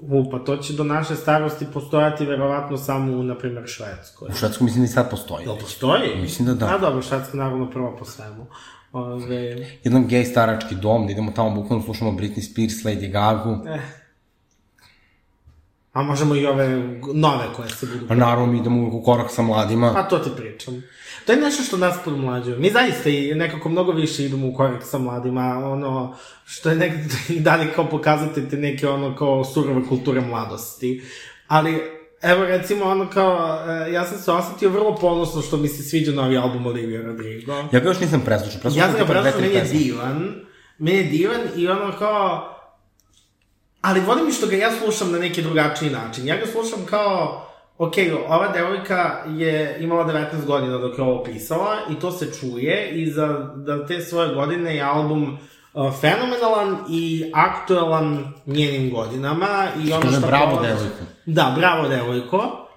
U, pa to će do naše starosti postojati verovatno samo u, na primjer, Švedskoj. U Švedsku mislim da i sad postoji. Jel postoji? Mislim da da. A dobro, Švedska naravno prva po svemu. Ove, Jedan gej starački dom, da idemo tamo bukvalno slušamo Britney Spears, Lady Gaga. eh. A možemo i ove nove koje se budu... Pa naravno mi idemo u korak sa mladima. Pa to ti pričam. To je nešto što nas podmlađuje. Mi zaista i nekako mnogo više idemo u korak sa mladima, ono, što je nekako i dalje kao pokazati te neke ono kao surove kulture mladosti. Ali, evo recimo ono kao, e, ja sam se osetio vrlo ponosno što mi se sviđa novi album Olivia Rodrigo. Ja ga još nisam preslušao, preslušao Ja sam ga tri meni je divan. Meni je divan i ono kao... Ali volim mi što ga ja slušam na neki drugačiji način. Ja ga slušam kao... Ok, ova devojka je imala 19 godina dok je ovo pisala i to se čuje i za da te svoje godine je album uh, fenomenalan i aktuelan njenim godinama i ono Kaže, što bravo, prolazi- devojko. Da, bravo devojko.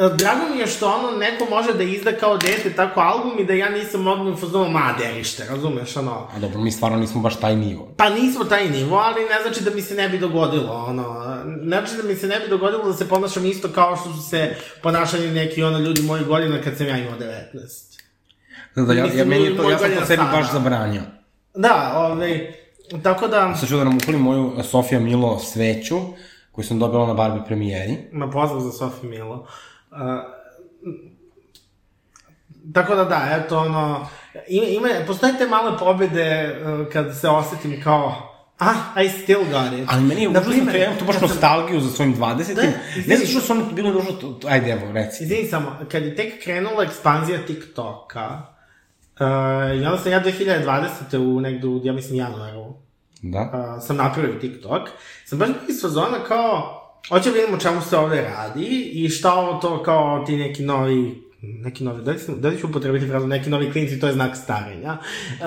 E, Drago mi je što ono neko može da izda kao dete tako album i da ja nisam odmah u fazonu ma derište, razumeš, ono. A dobro, mi stvarno nismo baš taj nivo. Pa nismo taj nivo, ali ne znači da mi se ne bi dogodilo, ono, ne znači da mi se ne bi dogodilo da se ponašam isto kao što su se ponašali neki ono ljudi mojih godina kad sam ja imao 19. Da, da, ja, ja, meni je to, ja sam to sebi baš zabranio. Da, ovaj, tako da, Sad ću da nam upalim moju eh, Sofija Milo sveću, koju sam dobila na Barbie premijeri. Ma pozdrav za Sofiju Milo. Uh, tako da da, eto ono, ima, ima, postoje te male pobede uh, kad se osetim kao, ah, I still got it. Ali meni je užasno, primer, to ja imam to baš sam- nostalgiju za svojim 20. Da, ne znam što su oni bili dužno, ajde evo, reci. Izvini samo, kad je tek krenula ekspanzija TikToka, uh, i onda sam ja 2020. u negde, u, ja mislim, januaru, Da. uh, sam napravio TikTok, sam baš iz fazona kao, hoće da vidimo čemu se ovde radi i šta ovo to kao ti neki novi, neki novi, da li, da li ću upotrebiti frazu, neki novi klinci, to je znak starenja. Uh,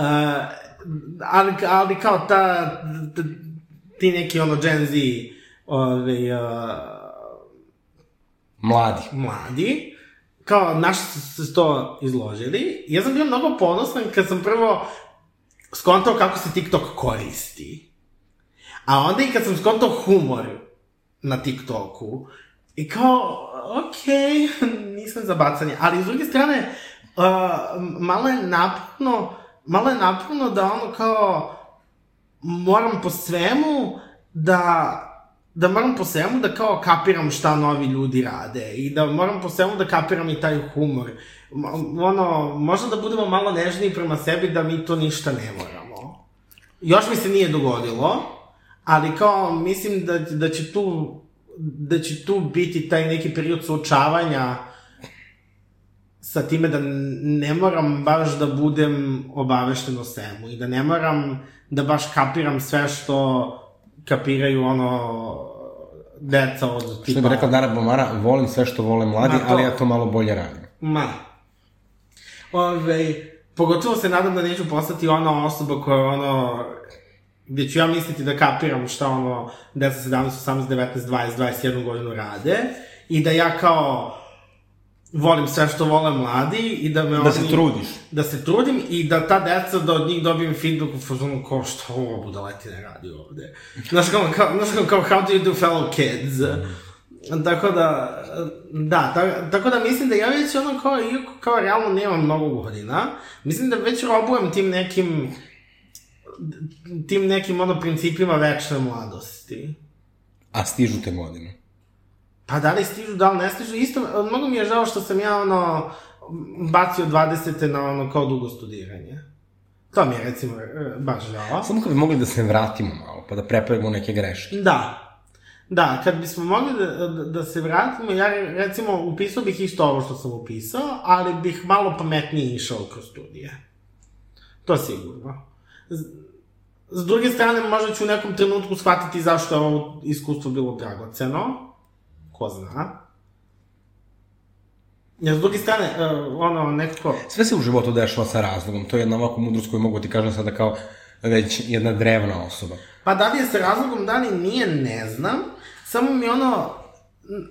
ali, ali kao ta, t, ti neki ono Gen Z, ove, uh, Mladi. mladi, kao naši su se to izložili. Ja sam bio mnogo ponosan kad sam prvo skontao kako se TikTok koristi. A onda i kad sam skontao humor na TikToku. I kao, okej, nisam za bacanje. Ali s druge strane, uh, malo je naporno, malo je naporno da ono kao, moram po svemu da da moram po svemu da kao kapiram šta novi ljudi rade i da moram po svemu da kapiram i taj humor. Ono, možda da budemo malo nežniji prema sebi da mi to ništa ne moramo. Još mi se nije dogodilo, ali kao mislim da, da će tu da će tu biti taj neki period suočavanja sa time da ne moram baš da budem obavešten o svemu i da ne moram da baš kapiram sve što kapiraju ono deca od tipa... Što bi rekla Dara Bomara, volim sve što vole mladi, to. ali ja to malo bolje radim. Ma. Ove, pogotovo se nadam da neću postati ona osoba koja ono gde ću ja misliti da kapiram šta ono 10, 17, 18, 19, 20, 21 godinu rade i da ja kao volim sve što vole mladi i da me Da se trudiš. da se trudim i da ta deca, da od njih dobijem feedback u fazonu kao što ovo budaletina radi ovde. Znaš kao, kao, znaš kao, kao how do you do fellow kids? Tako da, da, ta, tako da mislim da ja već ono kao, iako kao realno nemam mnogo godina, mislim da već robujem tim nekim, tim nekim ono principima večne mladosti. A stižu te godine. Pa da li stižu, da li ne stižu, isto, mnogo mi je žao što sam ja ono, bacio 20. na ono kao dugo studiranje. To mi je recimo e, baš žao. Samo kad bi mogli da se vratimo malo, pa da prepravimo neke greške. Da. Da, kad bismo mogli da, da, da se vratimo, ja recimo upisao bih isto ovo što sam upisao, ali bih malo pametnije išao kroz studije. To sigurno. S, druge strane, možda ću u nekom trenutku shvatiti zašto je ovo iskustvo bilo dragoceno. Ko zna. Ja, s druge strane, uh, ono, nekako... Sve se u životu dešava sa razlogom, to je jedna ovako mudrost koju mogu ti kažem sada kao već jedna drevna osoba. Pa da li je sa razlogom, da li nije, ne znam. Samo mi ono,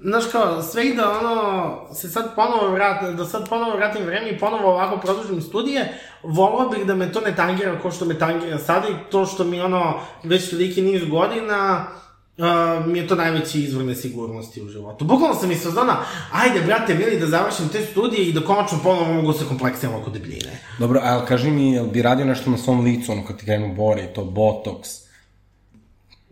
znaš kao, sve i da ono, se sad ponovo vrat, da sad ponovo vratim vreme i ponovo ovako produžim studije, volao bih da me to ne tangira kao što me tangira sada i to što mi ono, već toliki niz godina, Uh, mi je to najveći izvor nesigurnosti u životu. Bukvalno sam mislio zona, ajde, brate, mili, da završim te studije i da konačno ponovo mogu se kompleksiram oko debljine. Dobro, a kaži mi, jel bi radio nešto na svom licu, ono kad ti krenu bori, to botoks?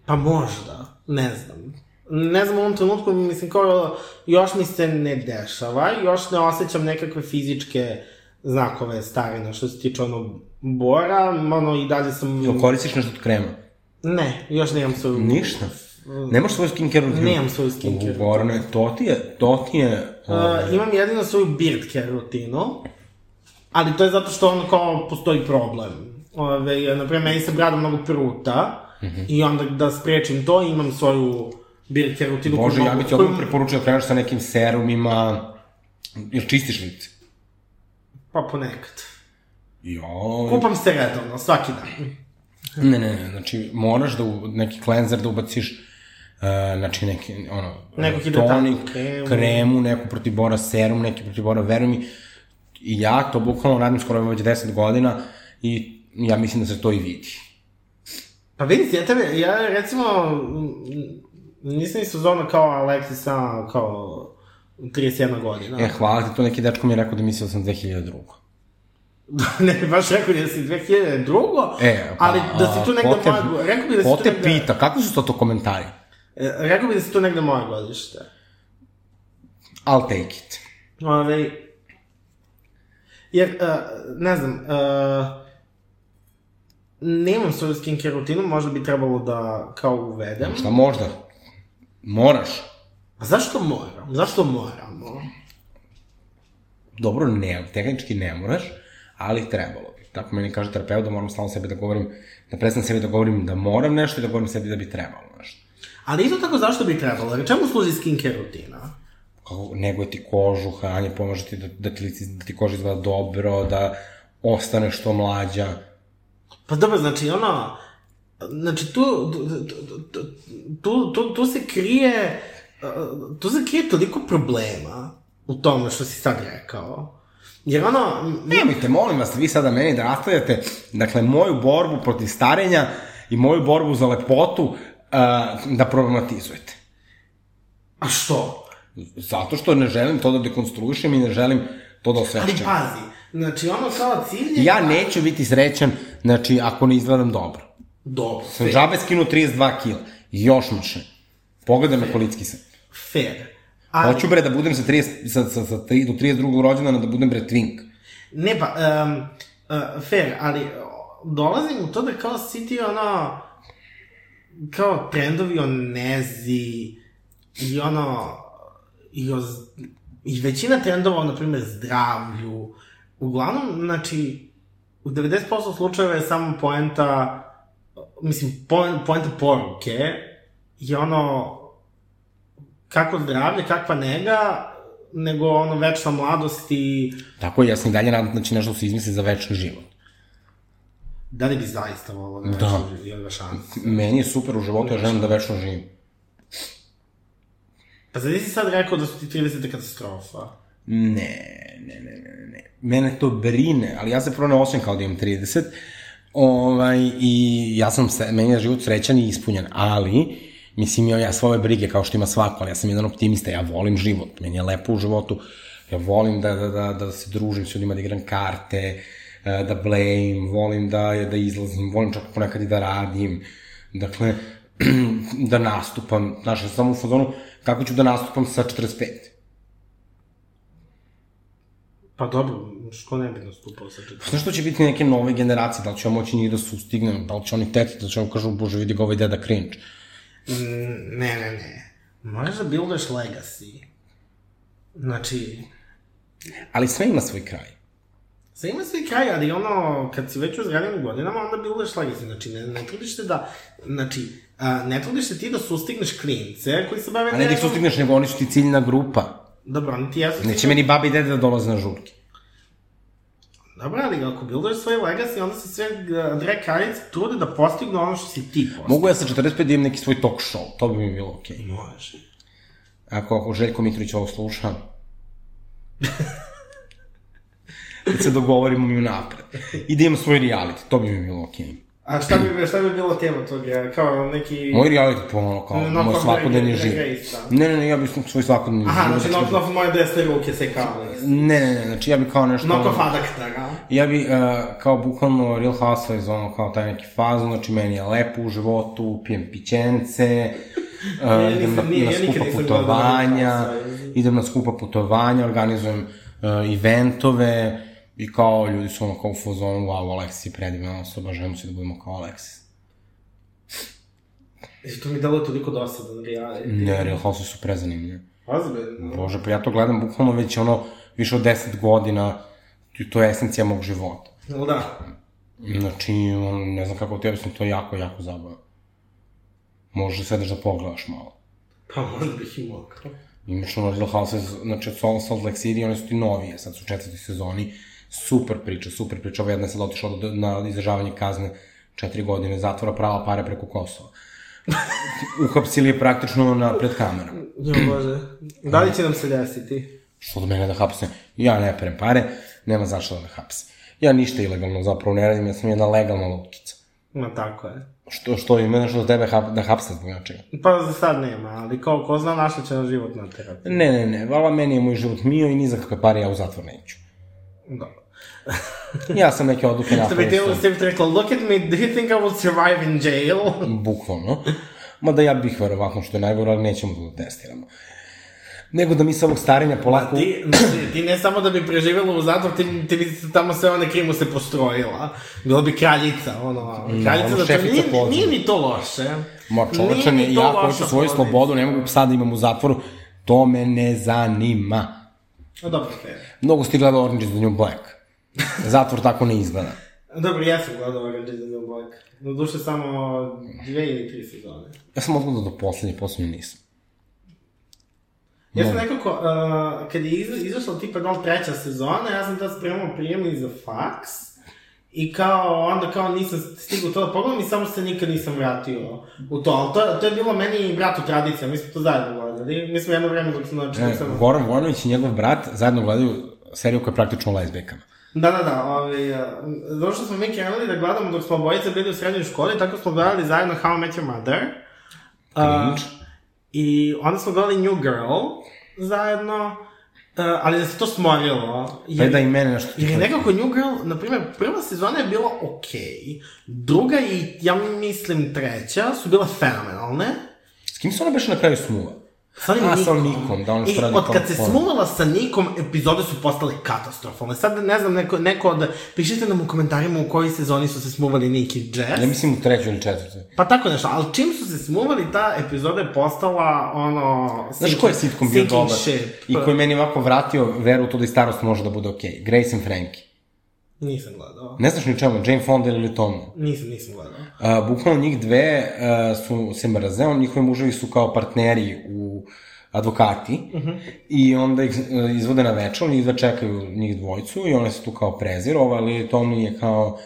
Pa možda, ne znam. Ne znam u ovom trenutku, mislim, kao, još mi se ne dešava, još ne osjećam nekakve fizičke znakove starine, što se tiče ono bora, ono i dalje sam... Jel koristiš nešto od krema? Ne, još nemam svoju... Ništa. Nemaš svoju skincare rutinu? Nemam svoju skincare U, Gorane, to ti je, to ti je... Uh, imam jedino svoju beard care rutinu, ali to je zato što ono kao postoji problem. Ove, naprimjer, meni se brada mnogo pruta mm -hmm. i onda da sprečim to imam svoju rutinu. koju Bože, ja mogu- bi ti odmah preporučio da kreneš sa nekim serumima, jel čistiš lice? Pa ponekad. Jo, Kupam se redovno, svaki dan. ne, ne, ne, znači moraš da u, neki cleanser da ubaciš, uh, znači neki, ono, Neku hidratantnu tonik, kremu. kremu, neku protibora serum, neki protibora, veruj mi, i ja to bukvalno radim skoro već 10 godina i ja mislim da se to i vidi. Pa vidi, ja tebe, ja recimo, nisam isto zona kao Alexis, a kao 31 godina. E, hvala ti, to neki dečko mi je rekao da mislio da sam 2002. ne baš rekao da si 2002. E, pa, ali da si tu negde te, moja, rekao bi da si ko te negde, pita, kako su to to komentari? e, rekao bi da si tu negde moje godište. I'll take it. Ove, jer, uh, ne znam, uh, nemam svoju skincare rutinu, možda bi trebalo da kao uvedem. Šta možda? Moraš. A zašto moram? Zašto moramo? Dobro, ne, tehnički ne moraš, ali trebalo bi. Tako meni kaže terapeut da moram stalno sebi da govorim, da prestanem sebi da govorim da moram nešto i da govorim sebi da bi trebalo nešto. Ali isto tako zašto bi trebalo? Jer čemu služi skincare rutina? Kako neguje ti kožu, hranje, pomaže ti da, da, ti, lice- da ti koža izgleda dobro, da ostane što mlađa. Pa dobro, znači ono, znači tu, tu, tu, tu, tu, se krije, tu se krije toliko problema u tome što si sad rekao. Jer ono, Nemojte, molim vas, vi sada meni da nastavljate, dakle, moju borbu protiv starenja i moju borbu za lepotu uh, da problematizujete. a što? Zato što ne želim to da dekonstruišem i ne želim to da Ali osvešćam. pazi, znači ono kao cilj je... Ja neću biti srećan, znači, ako ne izgledam dobro. Dobro, Sam fair. žabe skinuo 32 kila. Još mrše. Pogledaj me kolicki sam. Fair. Ali, Hoću bre da budem sa 30, sa, sa, sa 3, do 32. rođendana da budem bre twink. Ne pa, um, uh, fair, ali dolazim u to da kao si ti ono, kao trendovi o nezi i ono, i, o, i većina trendova o, na primjer, zdravlju, uglavnom, znači, u 90% slučajeva je samo poenta, mislim, poen- poenta poruke je ono, kako zdravlje, kakva nega, nego ono večna mladost i Tako, ja sam i dalje nadam da će nešto se izmisli za večni život. Da li bi zaista volao da, Da. da. jedna šansa? Meni je super u životu, ja želim da večno živim. Pa zadi si sad rekao da su ti 30 katastrofa? Ne, ne, ne, ne, ne. Mene to brine, ali ja se prvo ne osjećam kao da imam 30. Ovaj, I ja sam, se, meni je život srećan i ispunjen, ali, mislim, imam ja svoje brige kao što ima svako, ali ja sam jedan optimista, ja volim život, meni je lepo u životu, ja volim da, da, da, da se družim s ljudima, da igram karte, eh, da blame, volim da, da izlazim, volim čak ponekad i da radim, dakle, da nastupam, znaš, ja sam u fazonu, kako ću da nastupam sa 45? Pa dobro, što ne bi nastupao sa četiri? Znaš što će biti neke nove generacije, da li će on moći njih da sustignem, da li će oni teti, da će on kažu, bože, vidi ga ovaj deda cringe. Mm, ne, ne, ne. Možeš da builduješ legacy. Znači, Ali sve ima svoj kraj. sve ima svoj kraj, ali ono, kad si već u zrelim godinama, onda builduješ legacy. Znači, ne, ne trudiš se da, znači, a, ne trudiš se ti da sustigneš klince koji se bave A ne da ih sustigneš, nego oni su ti ciljna grupa. Dobro, oni ti jesu... Neće meni babi i dede da dolaze na žurke. Dobro, ali ako builduješ svoj legacy, onda se sve uh, drag kraljice trude da postignu ono što si ti postignu. Mogu ja sa 45 da imam neki svoj talk show, to bi mi bilo okej. Okay. Može. Ako, ako Željko Mitrović ovo sluša, da se dogovorimo mi unapred. I da imam svoj reality, to bi mi bilo okej. Okay. A šta bi, šta bi bilo tema toga? Kao neki... Moj reality po ono kao No, moj svakodnevni život. Da. Ne, ne, ne, ja bih svoj svakodnevni Aha, život. znači knock off moje desne ruke se kao. Ne, ne, ne, znači ja bi kao nešto... Knock off adaktara. Ja bi, uh, kao bukvalno Real Housewives, ono, kao taj neki fazon, znači meni je lepo u životu, pijem pićence, uh, Ja idem na, nije- na ja skupa gledao putovanja, idem na skupa putovanja, organizujem uh, eventove i kao ljudi su ono kao u fazonu, wow, Alexis je predivna osoba, želimo se da budemo kao Alexis. I to mi dalo toliko dosadan reality. Ne, Real Housewives su prezanimljivi. Ozbiljno. Bože, pa ja to gledam bukvalno već ono, više od 10 godina, to je esencija mog života. No da. Znači, on, ne znam kako ti objasnim, to je jako, jako zabavno. Možeš da sedeš da pogledaš malo. Pa možda bih i mogao. Imaš ono Real Houses, znači od Salt Lake City, one su ti novije, sad su u četvrtoj sezoni. Super priča, super priča. Ova jedna je sad otišla na izdržavanje kazne četiri godine zatvora, prava pare preko Kosova. Uhapsili je praktično na, pred kamerom. Jo, bože. Da li će nam se desiti? Što do mene da hapse? Ja ne perem pare, nema zašto da me hapse. Ja ništa ilegalno zapravo ne radim, ja sam jedna legalna lutkica. Ma tako je. Što, što ima nešto za tebe hap, da hapse zbog nečega? Pa za sad nema, ali kao ko zna našo će na život na terapiju. Ne, ne, ne, vala meni je moj život mio i ni za kakve pare ja u zatvor neću. Dobro. Ja sam neke odluke Što bi napravio sam, ste rekla, look at me, do you think I will survive in jail? bukvalno. Mada ja bih verovatno što je najgore, ali nećemo da testiramo. Nego da mi sa ovog starenja polako... Ti, ti, ti ne samo da bi preživjela u zatvor, ti, ti bi tamo sve one krimu se postrojila. Bila bi kraljica, ono, kraljica ono, da nije, nije ni to loše. Ma čoveče, ni ja hoću svoju slobodu, ne mogu psa da imam u zatvoru, to me ne zanima. No, dobro, fair. Mnogo ste gledali Orange is the New Black. Zatvor tako ne izgleda. Dobro, ja sam gledao Orange is the New Black. Na duše samo dve ili tri sezone. Ja sam odgledao do poslednje, poslednje nisam. Ja sam nekako, uh, kad je iz, izašla tipa li treća sezona, ja sam tad spremao prijemni za faks. I kao, onda kao nisam stigao to da pogledam i samo se nikad nisam vratio u to. Ali to, to je bilo meni i bratu tradicija, mi smo to zajedno gledali. Mi smo jedno vreme dok smo znači, E, sam... Goran Vojnović i njegov brat zajedno gledaju seriju koja je praktično o lezbijkama. Da, da, da, ovaj, uh, zato što smo mi krenuli da gledamo dok smo obojice bili u srednjoj školi, tako smo gledali zajedno How I Met Your Mother. Uh. I onda smo gledali New Girl zajedno. ali da se to smorilo. Pa je da i mene nešto Jer je nekako New Girl, na primjer, prva sezona je bila okej, okay. druga i, ja mislim, treća su bile fenomenalne. S kim se ona beše na kraju smuva? Sa onim A, Nikom. sa Nikom, da on što I radi od kad se smuvala sa Nikom, epizode su postale katastrofalne. Sad ne znam, neko, neko od... Pišite nam u komentarima u kojoj sezoni su se smuvali Nick i Jess. Ja mislim u trećoj ili četvrtoj. Pa tako nešto, ali čim su se smuvali, ta epizoda je postala, ono... Znaš sinking- ko je sitcom bio dobar? ship. I koji meni ovako vratio veru u to da i starost može da bude okej. Okay. Grace and Frankie. Nisam gledao. Ne znaš ni čemu, Jane Fonda ili Tom. Nisam, nisam gledao. Uh, bukvalno njih dve su se mrze, on, njihovi muževi su kao partneri u advokati uh -huh. i onda ih uh, izvode na večer, oni izva čekaju njih dvojcu i one se tu kao prezirova, ali Tommy je kao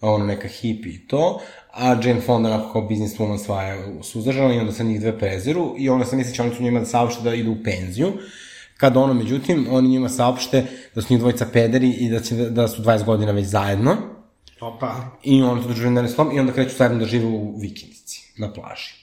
ono neka hipi i to, a Jane Fonda onako kao businesswoman sva je suzdržana i onda se njih dve preziru i onda se misli će oni su njima da saopšte da idu u penziju, kad ono, međutim, oni njima saopšte da su njih dvojica pederi i da, će, da su 20 godina već zajedno, Opa. I on to dožive na slom i onda kreću zajedno da žive u vikendici, na plaži.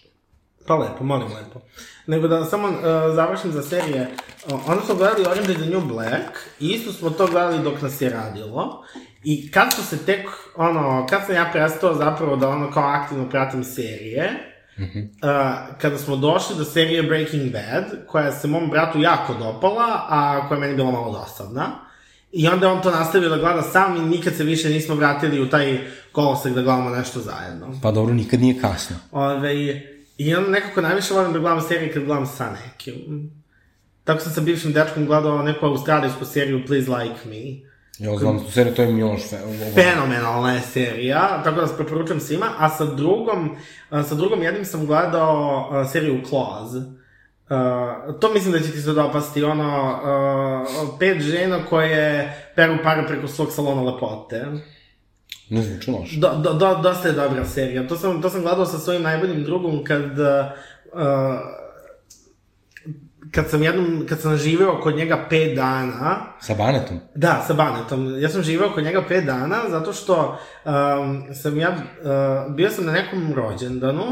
Pa lepo, molim lepo. Nego da samo uh, završim za serije. Uh, onda smo gledali Orange is the New Black i isto smo to gledali dok nas je radilo. I kad su se tek, ono, kad sam ja prestao zapravo da ono kao aktivno pratim serije, -hmm. uh, kada smo došli do serije Breaking Bad, koja se mom bratu jako dopala, a koja je meni bila malo dosadna, I onda je on to nastavio da gleda sam i nikad se više nismo vratili u taj kolosek da gledamo nešto zajedno. Pa dobro, nikad nije kasno. Ove, I onda nekako najviše volim da gledam serije kad gledam sa nekim. Tako sam sa bivšim dečkom gledao neku australijsku seriju Please Like Me. Ja znam tu seriju, to je Miloš Fe... Fenomenalna je serija, tako da vas preporučujem svima. A sa drugom, sa drugom jednim sam gledao seriju Claws. Uh, to mislim da će ti se dopasti, ono, uh, pet žena koje peru pare preko svog salona lepote. Ne zvuči loše. Do, do, do, dosta je dobra serija. To sam, to sam gledao sa svojim najboljim drugom kad... Uh, kad sam jednom, kad sam živeo kod njega pet dana, Sa Banetom? da, sa Banetom, ja sam živeo kod njega pet dana, zato što um, sam ja, uh, bio sam na nekom rođendanu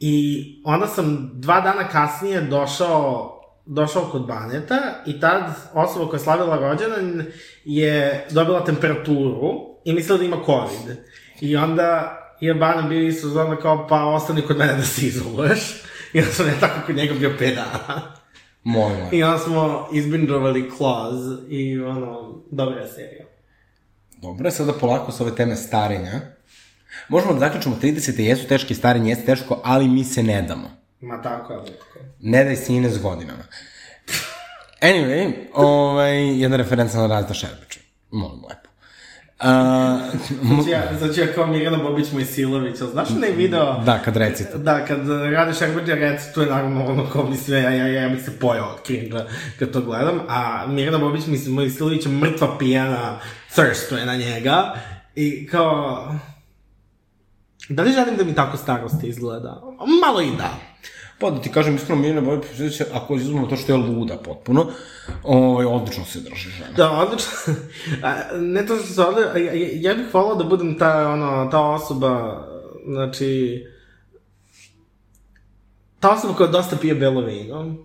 i onda sam dva dana kasnije došao došao kod Baneta i tad osoba koja je slavila rođendan je dobila temperaturu i mislila da ima COVID. I onda je Bana bio isto zona kao pa ostani kod mene da se izoluješ. I onda sam ja tako kod njega bio pet dana. Moj moj. I onda smo izbinđovali Claws i ono, dobra je serija. Dobro, sada polako sa ove teme starenja. Možemo da zaključimo, 30. jesu teške, starenje jeste teško, ali mi se ne damo. Ma tako je, Lutko. Ne daj sine s godinama. Anyway, ovaj, jedna referenca na Razda Šerbeća. Molim lepo. Uh, Znači ja, znači ja kao Mirjana Bobić Mojsilović, ali znaš onaj video? da, kad recite. Da, kad radiš Erbeđa rec, tu je naravno ono kao mi sve, ja, ja, ja, bih se pojao od cringe kad to gledam, a Mirjana Bobić, Mojsilović mrtva pijana, thirstuje na njega, i kao... Da li želim da mi tako starost izgleda? Malo i da. Pa da ti kažem, iskreno, Mirjana Bobić, ako izuzmemo to što je luda potpuno, ovaj, odlično se drži žena. Da, odlično. A, ne to što se a, ja, ja bih volao da budem ta, ono, ta osoba, znači, ta osoba koja dosta pije belo vino.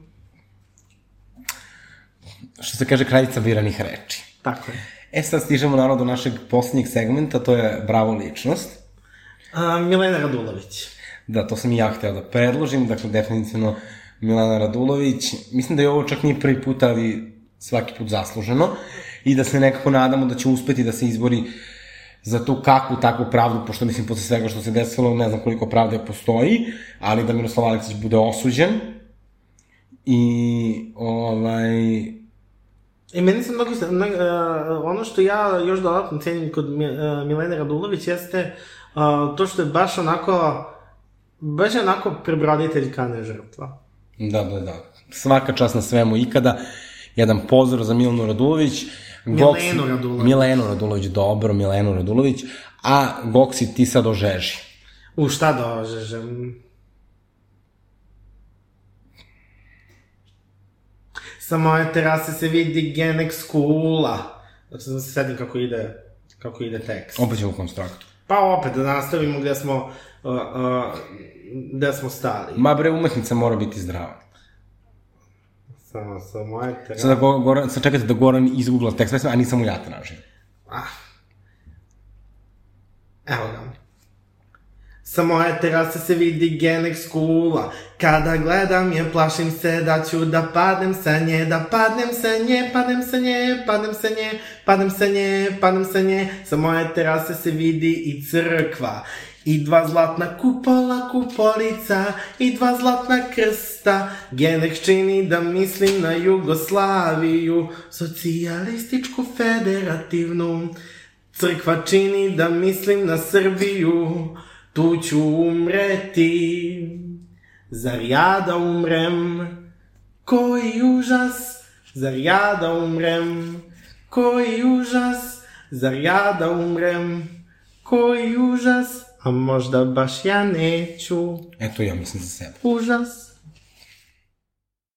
Što se kaže, kraljica biranih reči. Tako je. E sad stižemo naravno do našeg poslednjeg segmenta, to je bravo ličnost. A, Milena Radulović. Da, to sam i ja hteo da predložim, dakle, definitivno Milana Radulović. Mislim da je ovo čak nije prvi put, ali svaki put zasluženo. I da se nekako nadamo da će uspeti da se izbori za tu kakvu takvu pravdu, pošto mislim posle svega što se desilo, ne znam koliko pravde postoji, ali da Miroslav Aleksić bude osuđen. I, ovaj, I meni se mnogo, ne, uh, ono što ja još dodatno cenim kod uh, Milene Radulović jeste uh, to što je baš onako, baš je onako prebroditeljka, ne žrtva. Da, da, da. Svaka čast na svemu ikada. Jedan pozdrav za Milanu Radulović. Milenu Radulović. Milenu Radulović, dobro, Milenu Radulović. A Goksi ti sad ožeži. U šta dožežem? Sa moje terase se vidi Genex kula. Da se sedim kako ide, kako ide tekst. Opet ćemo u konstraktu. Pa opet da nastavimo gde smo, uh, uh, gde smo stali. Ma bre, umetnica mora biti zdrava. Samo sa moje terase. Sada, go, Goran, sad čekajte da Goran izgoogla tekst pesme, a nisam mu ja tražio. Ah. Evo ga. Sa moje terase se vidi Genex kula, kada gledam je plašim se da ću da padnem sa nje, da padnem sa nje, padnem sa nje, padnem sa nje, padnem sa nje, padnem sa nje. Sa moje terase se vidi i crkva, i dva zlatna kupola, kupolica, i dva zlatna krsta. Genex čini da mislim na Jugoslaviju, socijalističku federativnu. Crkva čini da mislim na Srbiju, tu ću umreti. Zar ja da umrem? Koji užas, zar ja da umrem? Koji užas, zar ja da umrem? Koji užas, a možda baš ja neću. Eto, ja mislim za sebe. Užas.